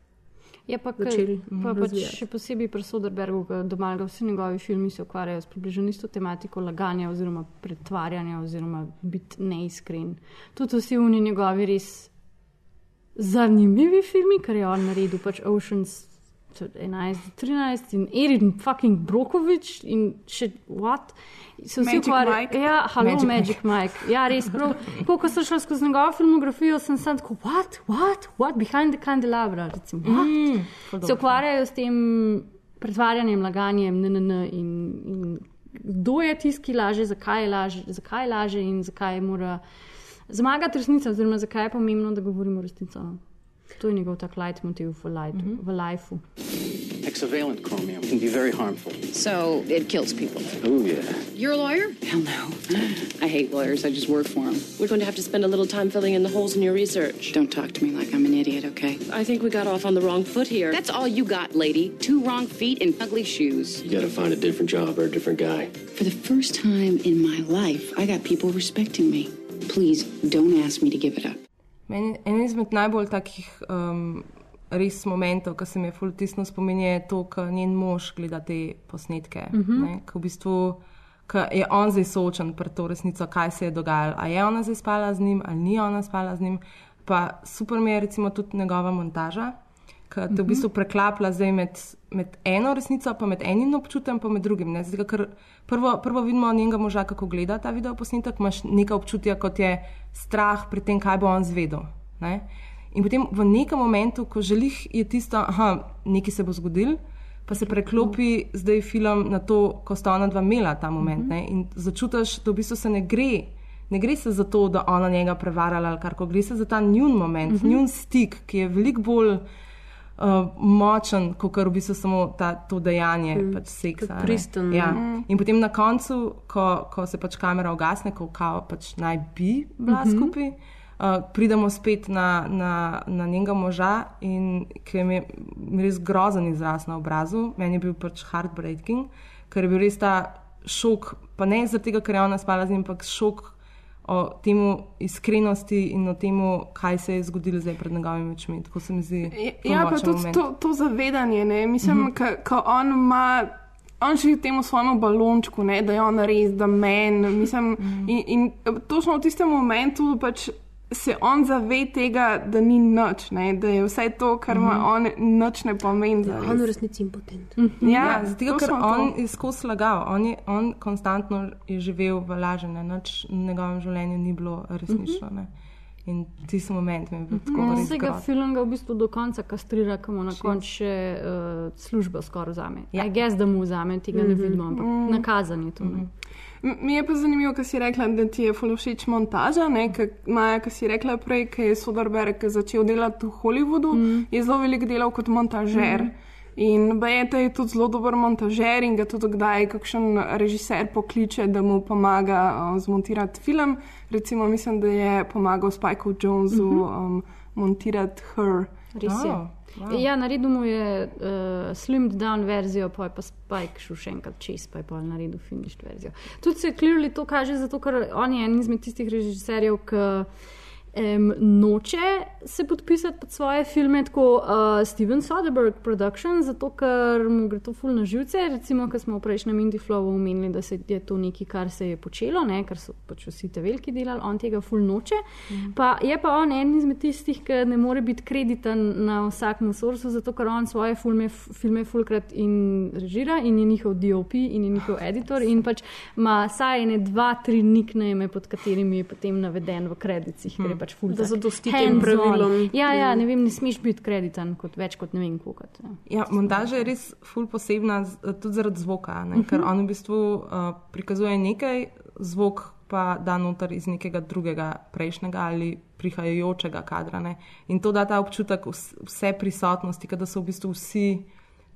Je pa, začeli pa pač še posebej pri Soderbergu, doma ga vsi njegovi filmi se ukvarjajo s približno isto tematiko laganja oziroma pretvarjanja oziroma biti neiskren. Tudi vsi oni njegovi res zanimivi filmi, kar je on naredil, pač Oceans 11, 13 in Erin fucking Brokovič in še what. Se vsi Magic ukvarjajo. Mike. Ja, halo, Magic Magic, Magic Mike. Ja, res prav. Ko ko sem šla skozi njegovo filmografijo, sem sam tako, what, what, what, behind the candelabra, recimo, what? Mm, se ukvarjajo s tem pretvarjanjem, laganjem, NNN in, in kdo je tisti, ki laže, zakaj laže, zakaj laže in zakaj mora zmagati resnica, oziroma zakaj je pomembno, da govorimo resnico. No. To je njegov tak leitmotiv v, light, mm -hmm. v lifeu. Hexavalent chromium can be very harmful. So it kills people. Oh, yeah. You're a lawyer? Hell no. I hate lawyers. I just work for them. We're going to have to spend a little time filling in the holes in your research. Don't talk to me like I'm an idiot, okay? I think we got off on the wrong foot here. That's all you got, lady. Two wrong feet and ugly shoes. You gotta find a different job or a different guy. For the first time in my life, I got people respecting me. Please don't ask me to give it up. Meni, en izmed najbolj takih um, res momentov, ki se mi je fultisno spominja, je to, ko njen mož gleda te posnetke. Mhm. -hmm. Ko v bistvu ko je on zdaj soočen pred to resnico, kaj se je dogajalo. A je ona zdaj spala z njim, ali ni ona spala z njim. Pa super mi je recimo tudi njegova montaža, ki te mm -hmm. v bistvu preklapla zdaj med, med eno resnico, pa med enim občutkom, pa med drugim. Ne? Zdaj, ker prvo, prvo vidimo njenega moža, kako gleda ta video posnetek, imaš nekaj občutja, kot je strah pred tem, kaj bo on zvedel. Ne? In potem v nekem momentu, ko želiš, je tisto, da nekaj se bo zgodil, pa se preklopi zdaj film na to, ko sta ona dva imela ta moment. Ne? In začutiš, da v bistvu se ne gre. Ne gre se za to, da ona njega prevarala ali kar gre se za ta njun moment, uh -huh. njun stik, ki je veliko bolj uh, močen, kot kar v bistvu samo ta, to dejanje, Mm. mm. pač seksa. Pristen, Ja. mm. In potem na koncu, ko, ko se pač kamera ugasne, ko kao pač naj bi bila Mhm. skupaj, uh, pridemo spet na, na, na njenega moža in ki je mi res grozen izraz na obrazu, meni je bil pač heartbreaking, ker je bil res ta šok, pa ne zaradi tega, ker je ona spala z njim, ampak šok o temu iskrenosti in o temu, kaj se je zgodilo zdaj pred njegovimi očmi. Tako se mi zdi. ful Ja, pa tudi moment. to, to zavedanje, ne? mislim, Mhm. mm -hmm. ko on ima. On živi v tem svojemu balončku, ne, da je on res, da meni. Mm. In, in točno v tistem momentu pač se on zave tega, da ni noč, ne, da je vse to, kar ima Mhm. on, noč ne pomeni. Ja, zares. on v resnici impotent. Ja, Ja, zato, ker on to. je skozi lagal, on, je, on konstantno je živel v lažene, nič v njegovem življenju ni bilo resnično. Ne. In tisti moment mi je bil tako res Vsega grozen. filma ga v bistvu do konca kastrira, ko mu na koncu še uh, službo skoraj vzame. Ja, gess, da mu vzame, tega ne Mhm. vidimo, ampak Mm. nakazan je to. ne. M- Mi je pa zanimivo, kar si rekla, da ti je ful všeč montaža. Maja, ki si rekla prej, ki je Soderberg začel delati v Hollywoodu, mm. je zelo veliko delal kot montažer. Mm. In Bejta je tudi zelo dober montažer in ga tudi kdaj kakšen režiser pokliče, da mu pomaga uh, zmontirati film. Recimo, mislim, da je pomagal Spikeu Jonesu Mhm. um, montirati Her. res je. Oh, wow. Ja, naredil mu je uh, slimmed down verzijo, pa je pa Spike šel še enkrat čez, pa je pa naredil finished verzijo. Tudi se clearly to kaže, zato ker on je en izmed tistih režiserjev, ki um, noče se podpisati pod svoje filme, tako uh, Steven Soderbergh Production, zato ker mu gre to ful na živce. Recimo, ko smo v prejšnjem Indie Flowu omenili, da se je to nekaj, kar se je počelo, ne, kar so pač vsi te veliki delali, on tega ful noče. Mm. Pa je pa on en izmed tistih, ki ne more biti krediten na vsakem sorsu, zato ker on svoje filme, filme fulkrat in režira in je njihov DOP in je njihov editor in pač ima saj ene dva, tri nickname, pod katerimi je potem naveden v kredicih, ker je pač ful. Da zadosti tem pravilom. Ja, ja, ne vem, ne smeš biti krediten kot več kot ne vem koliko. Ja. Ja, montaža je res ful posebna, tudi zaradi zvoka, ne? ker Mhm. on v bistvu uh, prikazuje nekaj, zvok pa da noter iz nekega drugega, prejšnjega ali prihajajočega kadra. Ne? In to da ta občutek vs- vse prisotnosti, da so v bistvu vsi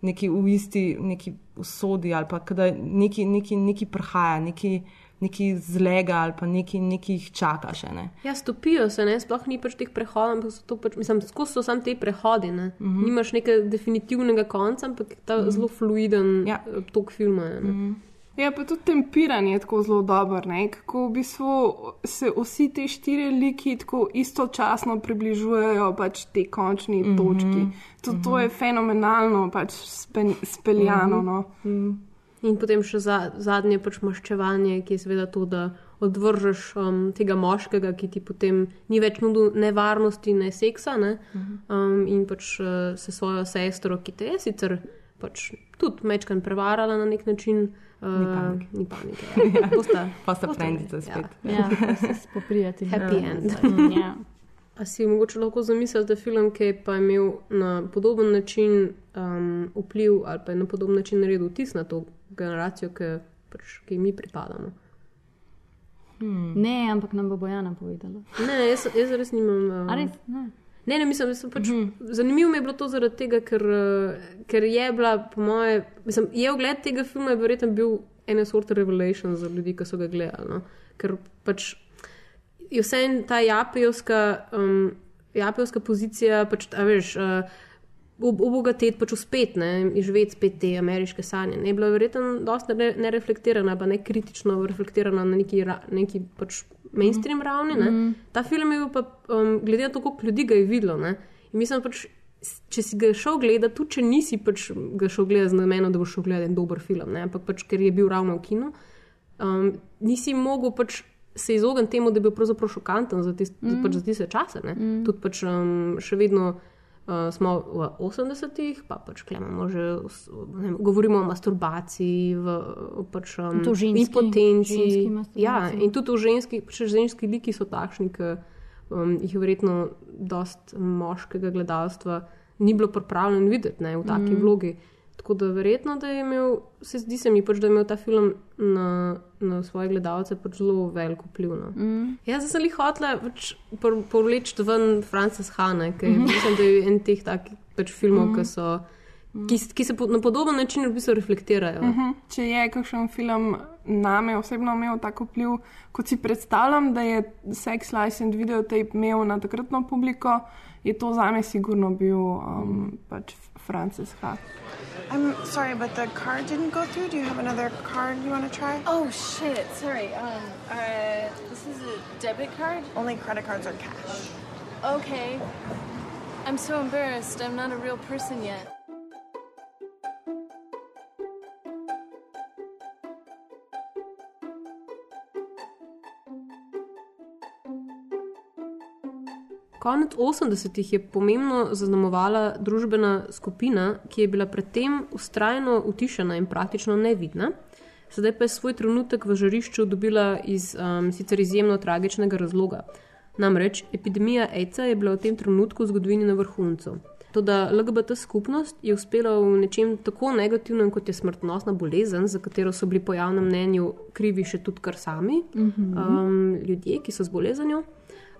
neki v isti neki usodi ali pa da neki, neki, neki prhaja, neki, neki zlega ali pa neki, neki jih čaka še. Ne? Ja, stopijo se, ne? sploh ni pač teh prehodov, ampak so to pač, mislim, skozi so samo te prehodi. Ne? Mm -hmm. Nimaš nekega definitivnega konca, ampak je ta mm -hmm. zelo fluiden ja. tok filma. je, Ne? Mm -hmm. Ja, pa tudi tempiranje je tako zelo dobro, ne? kako v bistvu se vsi ti štiri liki tako istočasno približujejo pač tej končni mm -hmm. točki. Tudi mm -hmm. to je fenomenalno pač spe, speljano. Mm -hmm. no. In potem še za, zadnje pač maščevanje, ki je seveda to, da odvržeš um, tega moškega, ki ti potem ni več nudil nevarnosti, ne seksa, ne? Um, in pač uh, se svojo sestro, ki te je sicer pač tudi mečkan prevarala na nek način. Uh, Ni panike. Ni panike. Ja. To sta, Pa sta frendica spet. Ja, pa se spoprijati. Happy end. Mm, ja. A si mogoče lahko zamisliti, da film, ki je pa imel na podoben način um, vpliv ali pa je na podoben način naredil vtis na to generacijo, ki, pač, ki mi pripadamo. Hmm. Ne, ampak nam bo Bojana povedala. Ne, jaz, jaz res nimam. Um, A res? Ne. Ne, ne, mislim, da sem pač. Mm -hmm. Zanimivo mi je bilo to zaradi tega, ker, uh, ker je bila, po moje, mislim, je ogled tega filma je verjetno bil ena sorta revelation za ljudi, ki so ga gledali. No? Ker pač je vse en ta japijovska, um, japijovska pozicija, pač, a veš. Uh, Obogatiti, pač uspet, ne, in živeti spet te ameriške sanje. Ne, bila je verjetno dosta ne- nereflektirana, pa ne kritično reflektirana na neki, ra- neki pač mainstream mm. ravni. Ne. Mhm. Ta film je bil pa, um, glede na to, koliko ljudi ga je videlo. Ne, in mislim, pač, če si ga šel gledati, tudi če nisi pač ga šel gledati z namenom, da boš šel gledati dober film, ne, ampak pač, ker je bil ravno v kinu, um, nisi mogel pač. Se izogniti temu, da bi bil pravzaprav šokanten za, tist, mm. pač za tiste čase. Mm. Tudi pač, um, še vedno uh, smo v 80-ih, pa pač imamo že, ne vem, govorimo o masturbaciji, v, pač, um, To ženski- impotenci. ženski Ja, masturbaciji. in tudi v ženski, pač ženski liki so takšni, ki um, jih je verjetno dost moškega gledalstva ni bilo pripravljeno videti ne, v taki mm. vlogi. Tako da verjetno, da je imel, se zdi se mi pač, da je imel ta film na, na svoje gledalce pač zelo veliko vpliv. No. Mm. Jaz sem jih hotela pač povleči ven Frances Hane, ki Mhm. mislim, da je en teh takih pač filmov, Mhm. ki, so, ki, ki se po, na podoben način v bistvu reflektirajo. Uh -huh. Če je kakšen film name osebno imel tako vpliv, kot si predstavljam, da je Sex License videotape imel na takratno publiko, je to zame sigurno bil um, pač Frances Ha. I'm sorry, but the card didn't go through. Do you have another card you want to try? Oh shit! Sorry. Um. Uh. This is a debit card. Only credit cards are cash. Okay. I'm so embarrassed. I'm not a real person yet. Konec 80-ih je pomembno zaznamovala družbena skupina, ki je bila predtem ustrajno utišena in praktično nevidna. Sedaj pa je svoj trenutek v žarišču dobila iz um, sicer izjemno tragičnega razloga. Namreč epidemija AIDS-a je bila v tem trenutku v zgodovini na vrhuncu. Toda LGBT skupnost je uspela v nečem tako negativnem, kot je smrtnosna bolezen, za katero so bili po javnem mnenju krivi še tudi kar sami Mhm. um, ljudje, ki so z bolezenjo,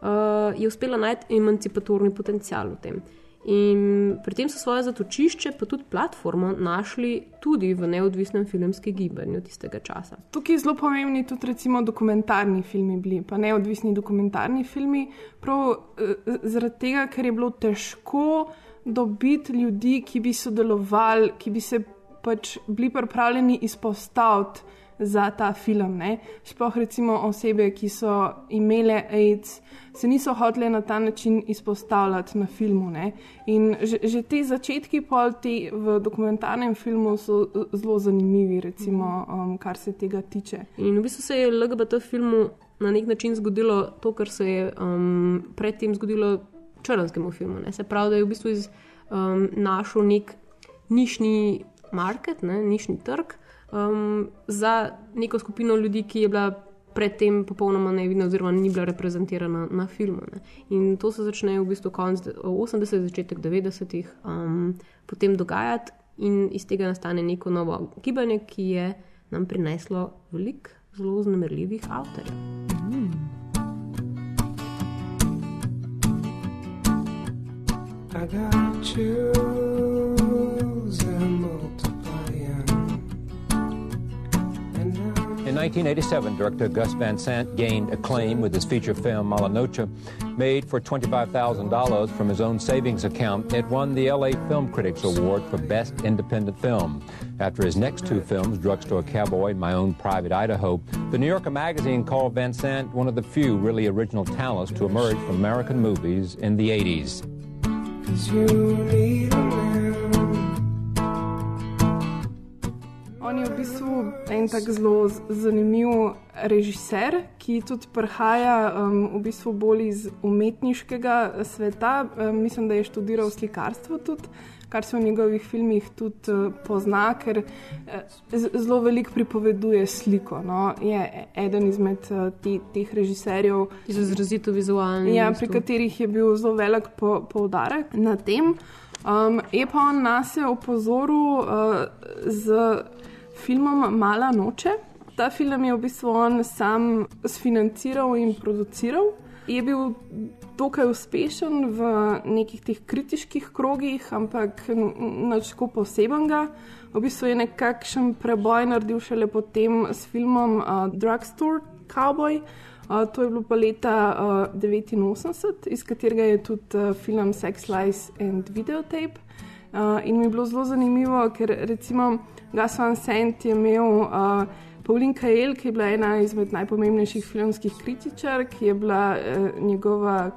uh, je uspela najti emancipatorni potencial v tem. In pri tem so svoje zatočišče, pa tudi platformo, našli tudi v neodvisnem filmskem gibanju tistega časa. Tukaj zelo pomembni tudi recimo dokumentarni filmi bili, pa neodvisni dokumentarni filmi, prav eh, zaradi tega, ker je bilo težko dobiti ljudi, ki bi sodelovali, ki bi se pač bili pripravljeni izpostaviti za ta film. Ne? Sploh recimo osebe, ki so imele AIDS, se niso hotele na ta način izpostavljati na filmu. Ne? In že, že te začetki pol te v dokumentarnem filmu so zelo zanimivi, recimo, um, kar se tega tiče. In v bistvu se je LGBT filmu na nek način zgodilo to, kar se je um, predtem zgodilo črnskemu filmu. Ne? Se pravi, da je v bistvu iz, um, našel nek nišni market, ne? nišni trg um, za neko skupino ljudi, ki je bila predtem popolnoma nevidna, oziroma ni bila reprezentirana na filmu. Ne. In to se začne v bistvu konec 80-ih, začetek 90-ih, um, potem dogajati, in iz tega nastane neko novo gibanje, ki je nam prineslo veliko zelo znemirljivih avtorjev. Mm. I got chills and In 1987, director Gus Van Sant gained acclaim with his feature film Malanoche, Made for $25,000 from his own savings account, it won the LA Film Critics Award for Best Independent Film. After his next two films, Drugstore Cowboy and My Own Private Idaho, the New Yorker magazine called Van Sant one of the few really original talents to emerge from American movies in the 80s. Bistvu en tak zelo zanimiv režiser, ki tudi prihaja um, v bistvu bolj iz umetniškega sveta. Um, mislim, da je študiral slikarstvo tudi. Kar se v njegovih filmih tudi uh, pozna, ker uh, zelo veliko pripoveduje sliko. No? Je eden izmed uh, te, teh režiserjev, izrazito vizualni. Ja, pri katerih je bil zelo velik po, poudarek na tem. Um, je pa on nas je opozoril uh, z filmom Mala noče. Ta film je v bistvu on sam sfinanciral in produciral. Je bil dokaj uspešen v nekih teh kritiških krogih, ampak nič tako posebenega. V bistvu je nekakšen preboj naredil šele potem s filmom uh, Drugstore Cowboy. Uh, to je bilo pa leta 1989, uh, iz katerega je tudi uh, film Sex Lies and Videotape. Uh, in mi je bilo zelo zanimivo, ker recimo Gas van Sant je imel uh, Pauline Kael, ki je bila ena izmed najpomembnejših filmskih kritičar, ki je bila uh, njegova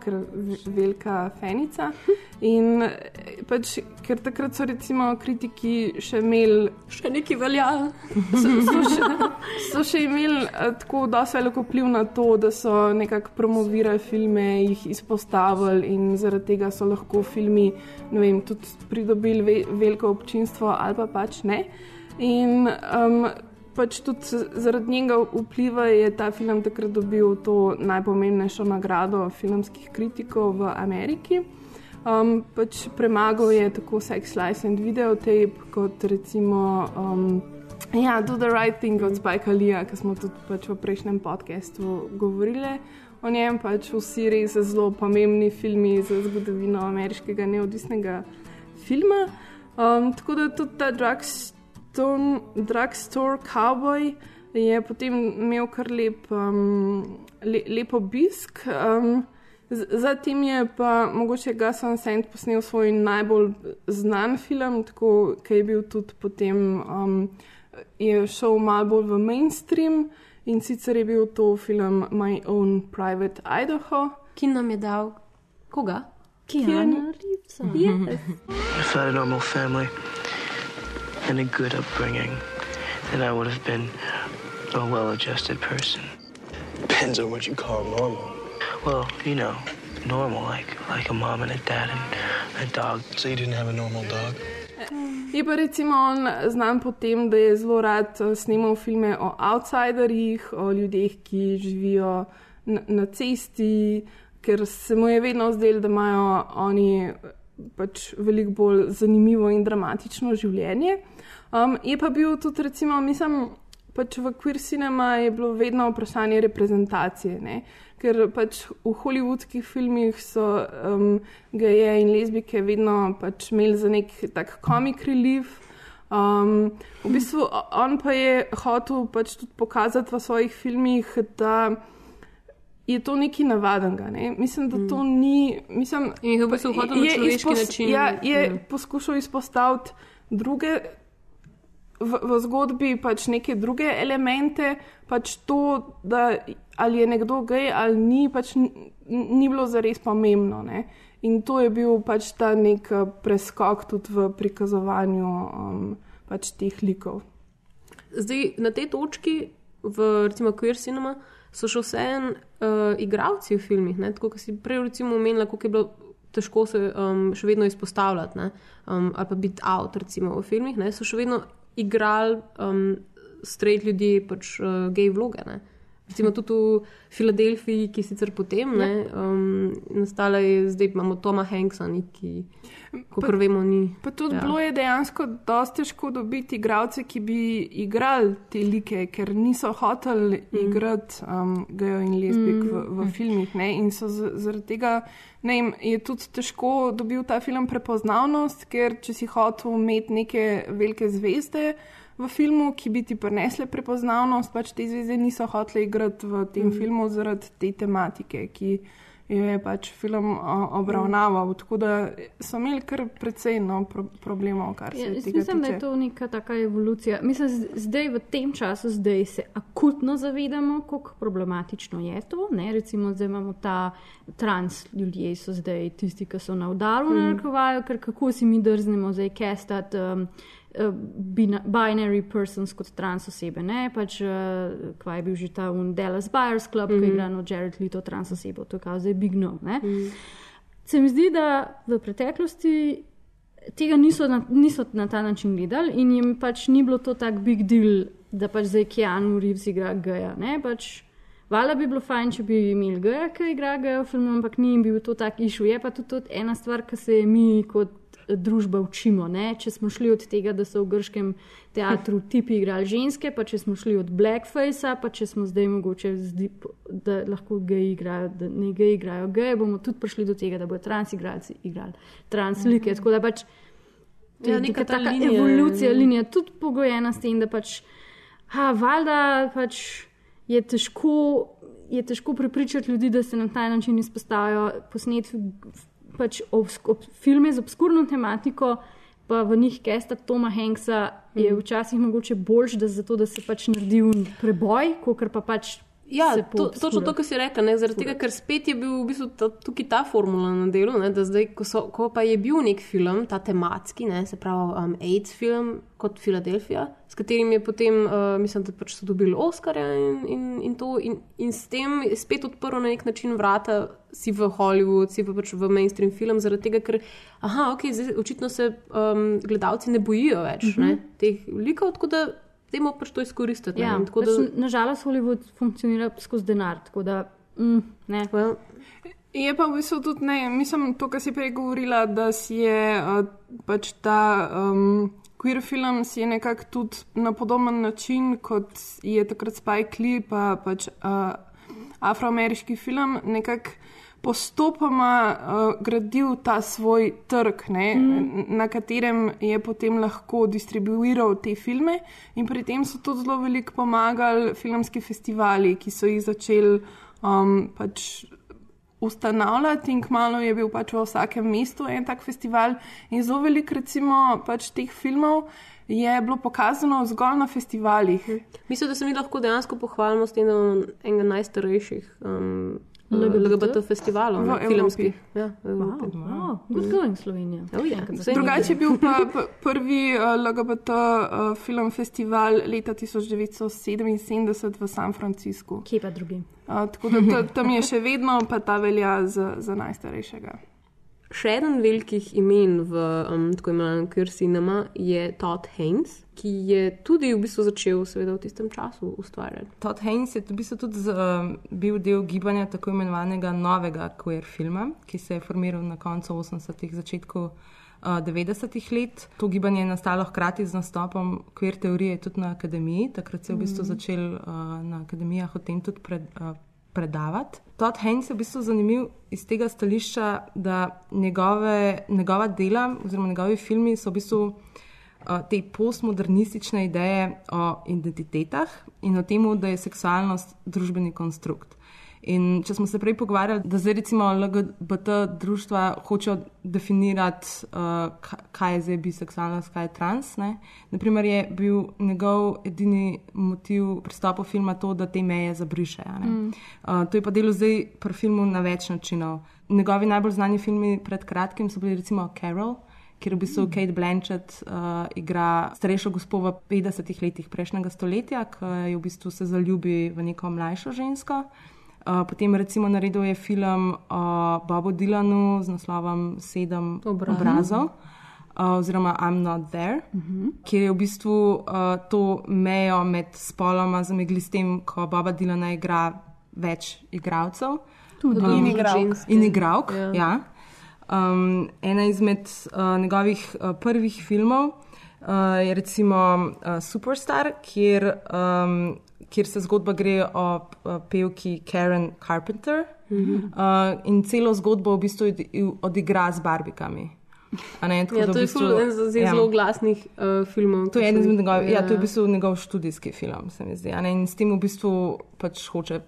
velika fenica. In pač, ker takrat so recimo kritiki še imeli, še nekaj velja. So, so, še, so še imeli uh, tako dosti veliko vpliv na to, da so nekako promovirali filme, jih izpostavili in zaradi tega so lahko filmi vem, tudi pridobili ve, veliko občinstvo ali pa pač ne. In um, pač tudi zaradi njega vpliva je ta film takrat dobil to najpomembnejšo nagrado filmskih kritikov v Ameriki. Um, pač premagal je tako Sex Life and Videotape, kot recimo um, ja, Do the Right Thing od Spike Lee, ki smo tudi pač v prejšnjem podkastu govorili. O njem pač vsi res zelo pomembni filmi za zgodovino ameriškega neodvisnega filma. Um, tako da tudi ta Drugs Drugstore Cowboy je potem imel kar lep, um, le, lep obisk. Um, Zatem je pa mogoče Gasan Saint posnel svoj najbolj znan film, tako da je bil tudi potem um, je šel malo bolj v mainstream in sicer je bil to film My Own Private Idaho. Ki nam je dal koga? Keanu Reeves. Yes. If I had a normal family. And a good upbringing, then I would have been a well adjusted person. Depends on what you call normal. Well, you know, normal, like like a mom and a dad and a dog. So you didn't have a normal dog? Je pa recimo on znan po tem, da je zelo rad eh, snimal filme o outsiderjih, o ljudeh, ki živijo na, na cesti, ker se mu je vedno zdelo, da imajo oni pač veliko bolj zanimivo in dramatično življenje. Um, je pa bil tudi, recimo, mislim, pač v queer cinema je bilo vedno vprašanje reprezentacije. Ne? Ker pač v hollywoodskih filmih so um, geje in lezbike vedno pač imeli za nek tak comic relief. Um, v bistvu on pa je hotel pač tudi pokazati v svojih filmih, da je to nekaj navadnega. Ne? Mislim, da to ni. Mislim, In v bistvu hotel na je človeški način. Ja, je Mm. poskušal izpostaviti druge. V, v zgodbi pač neke druge elemente, pač to, da ali je nekdo gej ali ni, pač n- n- ni bilo zares pomembno. Ne? In to je bil pač ta nek preskok tudi v prikazovanju um, pač teh likov. Zdaj, na tej točki, v recimo Queer Cinema, so še vseeno uh, igravci v filmih. Ne? Tako kot si prej recimo omenila, kako je bilo težko se um, še vedno izpostavljati ne? um, ali pa biti out recimo, v filmih, ne? so še vedno igrali um, straight ljudi, pač uh, gej vloge. Ne? Recimo tudi v Filadelfiji, ki je sicer potem ne, um, nastala, je, zdaj imamo Toma Hanksa, ni, ki, kot vemo, ni. Pa tudi ja. ja. bilo je dejansko dosti težko dobiti igralce, ki bi igrali te like, ker niso hoteli mm. igrati um, gejev in lezbik mm. v, v filmih. Ne? In so z, zaradi tega ne, vem, je tudi težko dobil ta film prepoznavnost, ker če si hotel imeti neke velike zvezde. V filmu, ki bi ti prinesle prepoznavnost, pač te zvezde niso hotele igrati v tem mm. filmu zaradi te tematike, ki jo je pač film obravnaval. Tako da so imeli kar precej no, pro, problemov, kar se Ja, tega mislim, da tiče. je to neka taka evolucija. Mislim, zdaj v tem času zdaj se akutno zavedamo, kako problematično je to. Ne? Recimo, zdaj imamo ta trans ljudje, so zdaj tisti, ki so na udaru, mm. narekovajo, ker kako si mi drznemo zdaj kestati. Um, Binary persons kot trans osebe. Ne? Pač, uh, kva je bil že ta un Dallas Buyers Club, mm -hmm. ki je Mhm. igral od Jared Leto trans osebo, to je kao zdaj Big No. Mm. Se mi zdi, da v preteklosti tega niso na, niso na ta način gledali in jim pač ni bilo to tak big deal, da pač zdaj Keanu Reeves igra geja. ne, Pač, Vala bi bilo fajn, če bi imeli geja, ki igra geja v filmu, ampak ni jim bil to tak išu. Je pa tudi to ena stvar, ki se je mi kot eh, družba učimo. Ne? Če smo šli od tega, da so v grškem teatru tipi igrali ženske, pa če smo šli od blackfacea, pa če smo zdaj mogoče, zdi, da lahko geji igrajo, da ne geji igrajo geje, bomo tudi prišli do tega, da bodo trans igralci igrali trans like. Mhm. Tako da pač to Ja, je neka neka ta taka linija je- evolucija, linija tudi pogojena s tem, da pač, ha, valjda pač je težko. Je težko prepričati ljudi, da se na ta način izpostavijo posnetki pač obs- ob, filme z obskurno tematiko, pa v njih kesta Toma Hanksa, je Mhm. včasih mogoče boljš, da, zato, da se pač naredi preboj, kot pa pač. Ja, to, točno to, kar si rekel, ne, zaradi tega, ker spet je bil v bistvu ta, tukaj ta formula na delu, ne, da zdaj, ko, so, ko pa je bil nek film, ta tematski, ne, se pravi um, AIDS film kot Filadelfija, s katerim je potem, uh, mislim, da pač so dobili Oscarja in, in, in to, in, in s tem spet odprl na nek način vrata si v Hollywood, si v, pač v mainstream film, zaradi tega, ker, aha, ok, zdaj očitno se um, gledalci ne bojijo več Mhm. -hmm. ne, teh likov, tako da. Dajmo pač to izkoristiti. ne, Ja, in tako pač, da- Nažalost, Hollywood funkcionira skozi denar. Tako da, mm, ne. Well, Je pa v bistvu tudi ne, mislim, to, kar si prej govorila, da si je uh, pač ta um, queer film si je nekako tudi na podoben način, kot je takrat Spike Lee, pa pač uh, afroameriški film, nekako postopoma uh, gradil ta svoj trg, ne, mm. na katerem je potem lahko distribuiral te filme, in pri tem so tudi zelo veliko pomagali filmski festivali, ki so jih začeli um, pač ustanavljati in kmalo je bil pač v vsakem mestu en tak festival. In zelo veliko, recimo, pač teh filmov je bilo pokazano zgolj na festivalih. Mislim, da se mi lahko dejansko pohvalimo s tem, da imamo enega najstarejših um, LGBT? LGBT festivalov, V ne, filmskih. Ja, Evropi. Wow, good going, Slovenija. Oh, ja. Enkrat za Drugače je bil pa prvi uh, LGBT uh, film festival leta 1977 v San Franciscu. Kje pa drugi? Uh, tako da ta- tam je še vedno, pa ta velja za, za najstarejšega. Še eden velikih imen v um, tako imenovanem Queer Cinema je Todd Haynes, ki je tudi v bistvu začel seveda v tistem času ustvarjati. Todd Haynes je v bistvu tudi z, um, bil del gibanja tako imenovanega novega queer filma, ki se je formiral na koncu 80-ih, začetku uh, 90-ih let. To gibanje je nastalo hkrati z nastopom queer teorije tudi na akademiji. Takrat se je v bistvu Mhm. začel uh, na akademijah o tem tudi pred, uh, predavati. Todd Haynes je v bistvu zanimiv iz tega stališča, da njegove, njegova dela oziroma njegovi filmi so v bistvu uh, te postmodernistične ideje o identitetah in o tem, da je seksualnost družbeni konstrukt. In če smo se prej pogovarjali, da zdaj recimo LGBT društva hočejo definirati, uh, kaj je zdaj biseksualnost, kaj je trans. Ne? Naprimer je bil njegov edini motiv pristopa filma to, da te meje zabrišejo. Mm. Uh, to je pa delo zdaj pri filmu na več načinov. Njegovi najbolj znani filmi pred kratkim so bili recimo Carol. Ker v bistvu Kate Blanchett uh, igra starejšo gospo v 50-ih letih prejšnjega stoletja, ki je v bistvu se zaljubi v neko mlajšo žensko. Uh, potem recimo naredil je film o Bobu Dylanu z naslovom Sedem Obraz. obrazov. Uh, oziroma, I'm not there, uh -huh. kjer je v bistvu uh, to mejo med spoloma zamegli s tem, ko Boba Dylana igra več igralcev. Tudi Um, in igralk. In igralk, ja. ja. Um, ena izmed uh, njegovih uh, prvih filmov uh, je recimo uh, Superstar, kjer, um, kjer se zgodba gre o pevki Karen Carpenter Mhm. uh, in celo zgodbo v bistvu odi- odigra z barbikami. Ne, Ja, to v je bistvu- ful en ja. zelo glasnih uh, filmov. To je eden izmed njegovih, ja, to je v bistvu njegov študijski film, se mi zdi. In s tem v bistvu pač hoče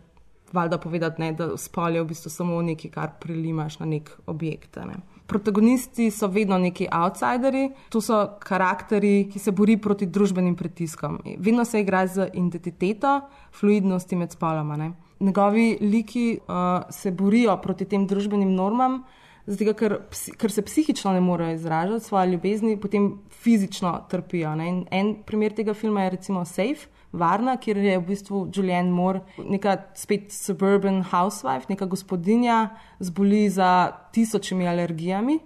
valjda povedati, ne, da spol je v bistvu samo nekaj, kar prilimaš na nek objekt. Ne. Protagonisti so vedno neki outsideri, to so karakteri, ki se bori proti družbenim pritiskom. Vedno se igra z identiteto, fluidnosti med spoloma. Ne. Njegovi liki uh, se borijo proti tem družbenim normam, zato ker, ker se psihično ne morejo izražati svoje ljubezni, potem fizično trpijo. Ne. In En primer tega filma je recimo Safe. Varna, kjer je v bistvu Julianne Moore, neka spet suburban housewife, neka gospodinja, zboli za tisočimi alergijami,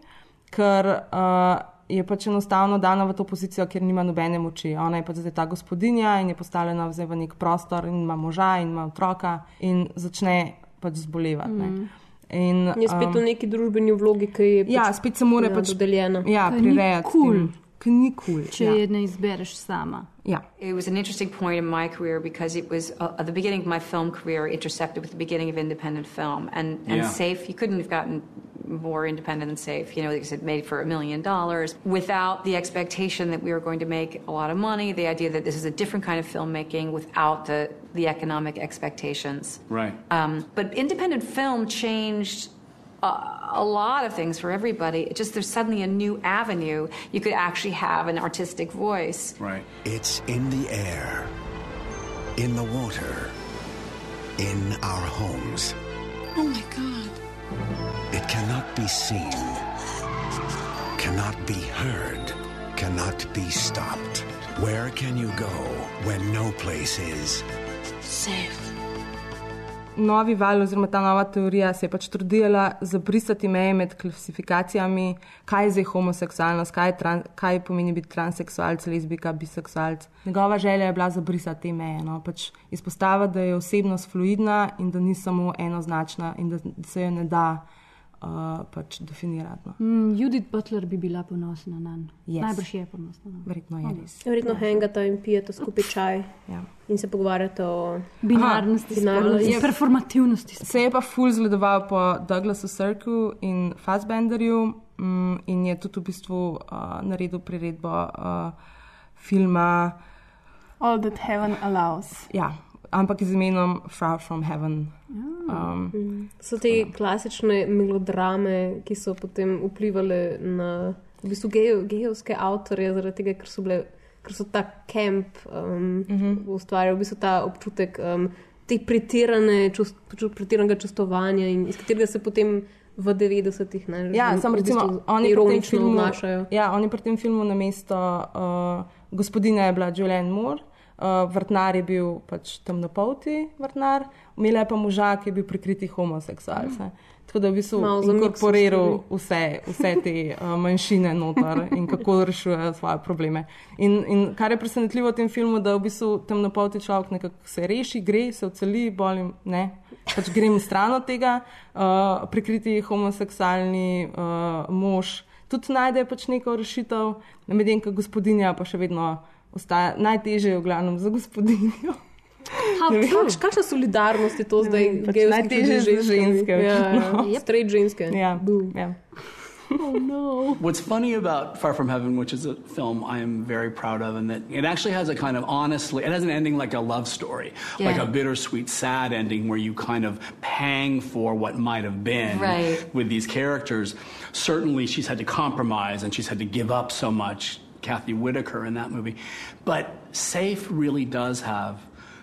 ker uh, je pač enostavno dana v to pozicijo, ker nima nobene moči. Ona je pač zdaj ta gospodinja in je postavljena v nek prostor in ima moža in ima otroka in začne pač zbolevati. ne. Mm. In, Je spet um, v neki družbeni vlogi, ki je Ja, pač, spet se mora ja, pač dodeljena. Ja, prirejati. kul. temu. Ki ni. Če ja. je ne izbereš sama. Ja. It was an interesting point in my career because it was uh, at the beginning of my film career intersected with the beginning of independent film. And, and Yeah. Safe, you couldn't have gotten more independent than Safe. You know, because it made for a million dollars without the expectation that we were going to make a lot of money, the idea that this is a different kind of filmmaking without the, the economic expectations. Right. Um, but independent film changed a, a lot of things for everybody. It just there's suddenly a new avenue. You could actually have an artistic voice. Right. It's in the air, in the water, in our homes. Oh my God. It cannot be seen, cannot be heard, cannot be stopped. Where can you go when no place is? Safe. Novi val, oziroma ta nova teorija, se je pač trudila zabrisati meje med klasifikacijami, kaj je zdaj homoseksualnost, kaj, tran, kaj pomeni biti transseksualec, lezbika, biseksualec. Njegova želja je bila zabrisati te meje, no? pač izpostaviti, da je osebnost fluidna in da ni samo enoznačna in da se jo ne da uh, pač definirati. No? Mm, Judith Butler bi bila ponosna na njo. Yes. Najbrž je ponosna na njo. Verjetno je res. Verjetno hengata in pijete skupaj čaj Ja. in se pogovarjate o Binarnosti, binarnosti. spola, performativnosti. Se je pa ful zgledoval po Douglasu Sirku in Fassbenderju mm, in je tudi v bistvu uh, naredil priredbo uh, filma. All that heaven allows. Ja, ampak z imenom Far from Heaven. Um, Mm. So te klasične melodrame, ki so potem vplivali na v bistvu gejo, gejovske avtorje, zaradi tega, ker so, bile, ker so ta kamp um, uh -huh. ustvarjali v bistvu ta občutek um, te pretirane, čust, ču- pretiranega čustovanja in iz katerega se potem v 90-ih ne, Ja, v- v recimo, bistvu oni ironično filmu, obnašajo. ja, oni pri tem filmu na mesto uh, gospodine je bila Julianne Moore, uh, vrtnar je bil pač temnopolti vrtnar, imela je pa moža, ki je bil prikriti homoseksualec. ne. Tako da je v bistvu inkorporiral vse, vse te uh, manjšine noter in kako rešujejo svoje probleme. In, in kar je presenetljivo v tem filmu, da v bistvu temnopolti človek nekako se reši, gre, se oceli, bolim, ne. Pač grem stran od tega, uh, prikriti homoseksualni uh, mož tudi najde pač neko rešitev, medtem ko gospodinja pa še vedno ostaja najtežje, v glavnem za gospodinjo. Kakš, kakšna solidarnost je to zdaj? pač najtežje ljudi z za ženske, Ja, očitno. ja, straight ženske. Ja, ja. Oh no. What's funny about Far From Heaven, which is a film I am very proud of, and that it actually has a kind of honestly, it has an ending like a love story, like a bittersweet, sad ending where you kind of pang for what might have been Right. with these characters. Certainly, she's had to compromise and she's had to give up so much. Kathy Whitaker in that movie, but Safe really does have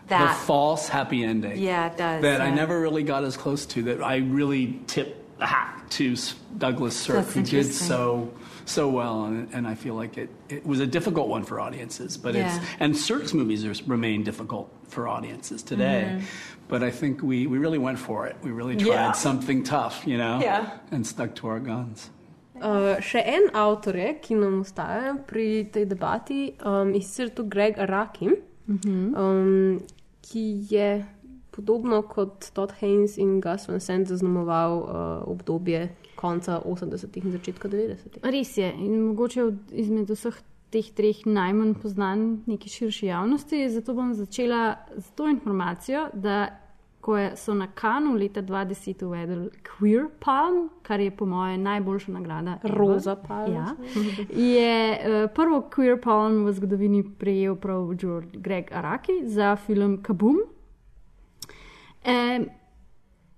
the false happy ending Yeah, it does. that I never really got as close to. That I really tip the hat to Douglas Sirk, who did so so well, and, and I feel like it, it was a difficult one for audiences. But it's and Sirk's movies are, remain difficult for audiences today. Mhm. But I think we, we really went for it. We really tried Yeah. something tough, you know, Yeah. and stuck to our guns. Uh, še en avtor je, ki nam ostaja pri tej debati, um, in sicer to Greg Araki, Mhm. um, ki je podobno kot Todd Haynes in Gus Van Sant zaznamoval uh, obdobje konca 80-ih in začetka 90-ih. Res je. In mogoče izmed vseh teh treh najmanj poznan neki širši javnosti. Zato bom začela z to informacijo, da ko je, so na Kanu leta 2010 uvedli Queer Palm, kar je po mojem najboljša nagrada. Roza palma. Ja, je uh, prvo Queer Palm v zgodovini prejel prav George Greg Araki za film Kaboom. Um,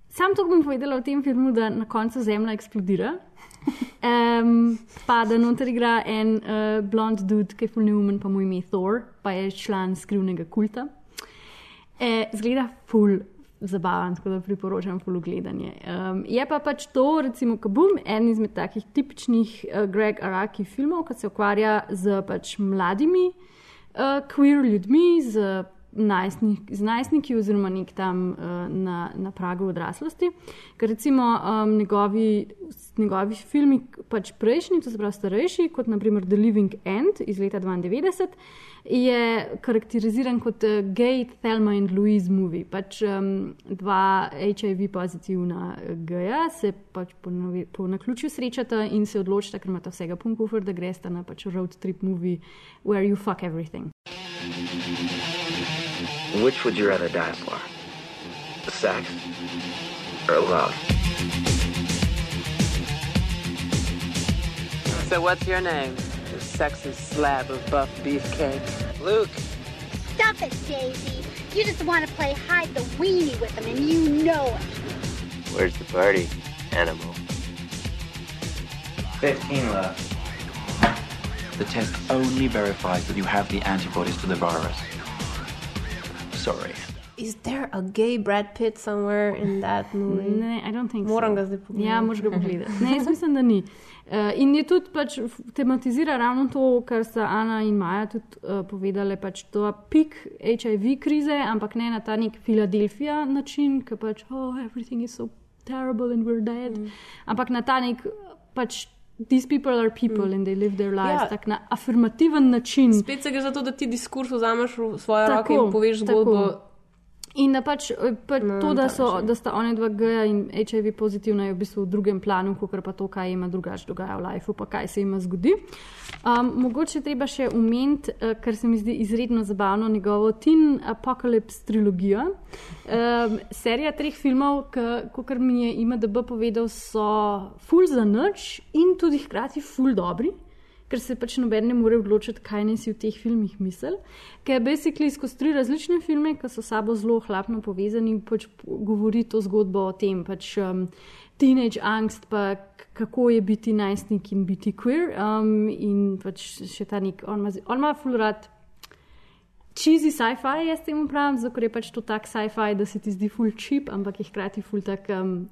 sam to bom povedala o tem filmu, da na koncu Zemlja eksplodira. Um, pa da noter igra en uh, blond dude, ki je full neumen, pa mu ime Thor, pa je član skrivnega kulta. E, zgleda full zabaven, tako da priporočam full gledanje. Um, je pa pač to, recimo, Kabum, en izmed takih tipičnih uh, Greg Araki filmov, ki se ukvarja z pač mladimi uh, queer ljudmi, z, najstnik, z najstniki oziroma nek tam uh, na, na pragu odraslosti. Ker recimo um, njegovi, njegovi filmi, pač prejšnji, to se pravi starejši, kot naprimer The Living End iz leta 92, je karakteriziran kot uh, gay Thelma and Louise movie. Pač um, dva HIV pozitivna uh, geja se pač po, po naključju srečata in se odločita, ker imata vsega pun kufr, da gresta na pač road trip movie where you fuck everything. Which would you rather die for? Sex or love? So what's your name? The sexy slab of buff beefcake. Luke. Stop it, Daisy. You just want to play hide the weenie with him, and you know it. Where's the party, animal? 15 left. The test only verifies that you have the antibodies to the virus. Sorry. Is there a gay Brad Pitt somewhere in that movie? Ne, I don't think Moram so. ga zdaj pogledati. Ja, moraš ga pogledati. Ne, jaz mislim, da ni. Uh, in je tudi pač tematizira ravno to, kar sta Ana in Maja tudi uh, povedali, pač to pik HIV krize, ampak ne na ta nek Filadelfija način, ki pač, oh, everything is so terrible and we're dead. Mm. Ampak na ta nek pač. These people are people mm. and they live their lives Ja. tak na afirmativen način. Spet se gre za to, da ti diskurs vzameš v svoje Tako, roke in poveš zgodbo. In da pač, eh, pač Na to, da, so, da sta oni dva geja in HIV pozitivna, je v bistvu v drugem planu, kot pa to, kaj jim drugače dogaja v lifeu, pa kaj se jim zgodi. Um, mogoče treba še omeniti, uh, kar se mi zdi izredno zabavno, njegovo Teen Apocalypse trilogijo. Um, serija treh filmov, kot mi je IMDB povedal, so full za noč in tudi hkrati full dobri ker se pač noben ne more odločiti, kaj naj si v teh filmih misli. Ker basically skozi tri različne filme, ki so sabo zelo hlapno povezani, pač govori to zgodbo o tem, pač um, teenage angst, pa kako je biti najstnik in biti queer. Um, in pač še ta nek, on ima, on ima full rad. Cheesy sci-fi, jaz temu pravim, zato je pač to tak sci-fi, da se ti zdi full cheap, ampak je hkrati full tak um,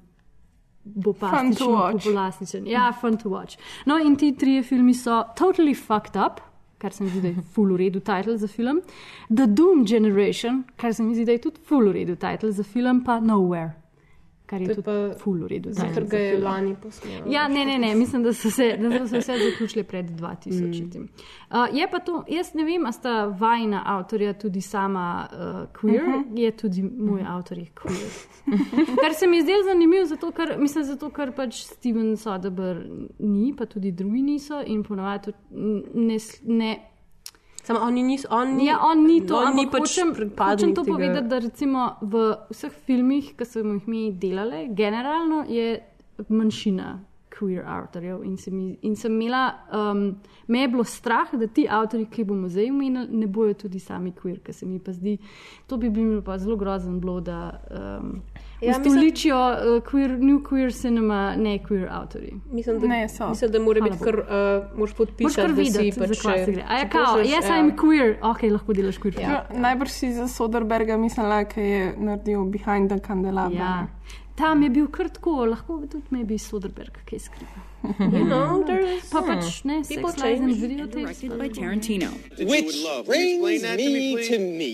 Fun to watch. populastičen. Ja, fun to watch. No, in ti trije filmi so totally fucked up, kar se mi zdi, da je full v redu titel za film. The Doom Generation, kar se mi zdi, da je tudi full v redu titel za film, pa Nowhere, kar je, To tudi pa full v redu Zato, titel ker ga je lani posnel. Ja, ne, ne, ne, mislim, da so se, da so se vse zaključile pred 2000. Mm. Uh, je pa to, jaz ne vem, a sta vajna avtorja tudi sama uh, queer, uh Mhm. -huh. je tudi moj avtor je queer. Kar se mi je zdelo zanimivo, zato ker, mislim, zato, ker pač Steven Soderbergh ni, pa tudi drugi niso in ponovadi ne. ne Samo oni niso, on ni, Ja, on ni to, on ampak ni pač hočem, hočem to tega- povedati, da recimo v vseh filmih, ki smo jih mi delali, generalno je manjšina queer avtorjev. In, se mi, in sem imela, um, me je bilo strah, da ti avtorji, ki bomo zdaj omenili, ne bojo tudi sami queer, ker se mi pa zdi, to bi bilo pa zelo grozen bilo, da um, Ja, ja, mislim- ustoličijo uh, queer, new queer cinema, ne queer avtorji. Mislim, da, Ne, so. mislim, da mora biti kar, uh, moraš podpisati, kar da si videti, pač, gre. A ja, kao, pošlješ, yes, ja. I'm queer, ok, lahko delaš queer. film. Ja. Najbrž si za Soderberga mislila, ki je naredil Behind the Candelabra. Ja. Tam je bil kar tako, lahko bi tudi maybe Soderberg, kaj skriva. You know, there's- pa pač ne, People change. Videotapes. Directed by Tarantino. Which brings me to me.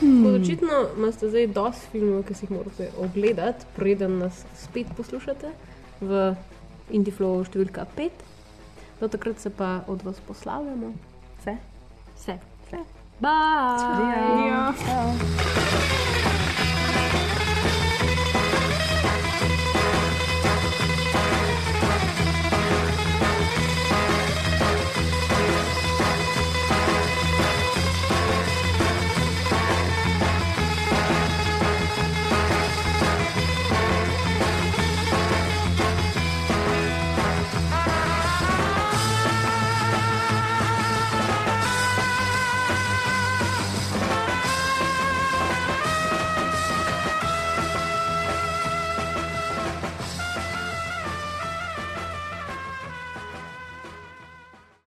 Hmm. Očitno imate zdaj dosti filmov, ki si jih morate ogledati, preden nas spet poslušate v Indiflow številka 5. Do takrat se pa od vas poslavljamo. Vse? Vse. Vse. Bye! Adijo. Ciao.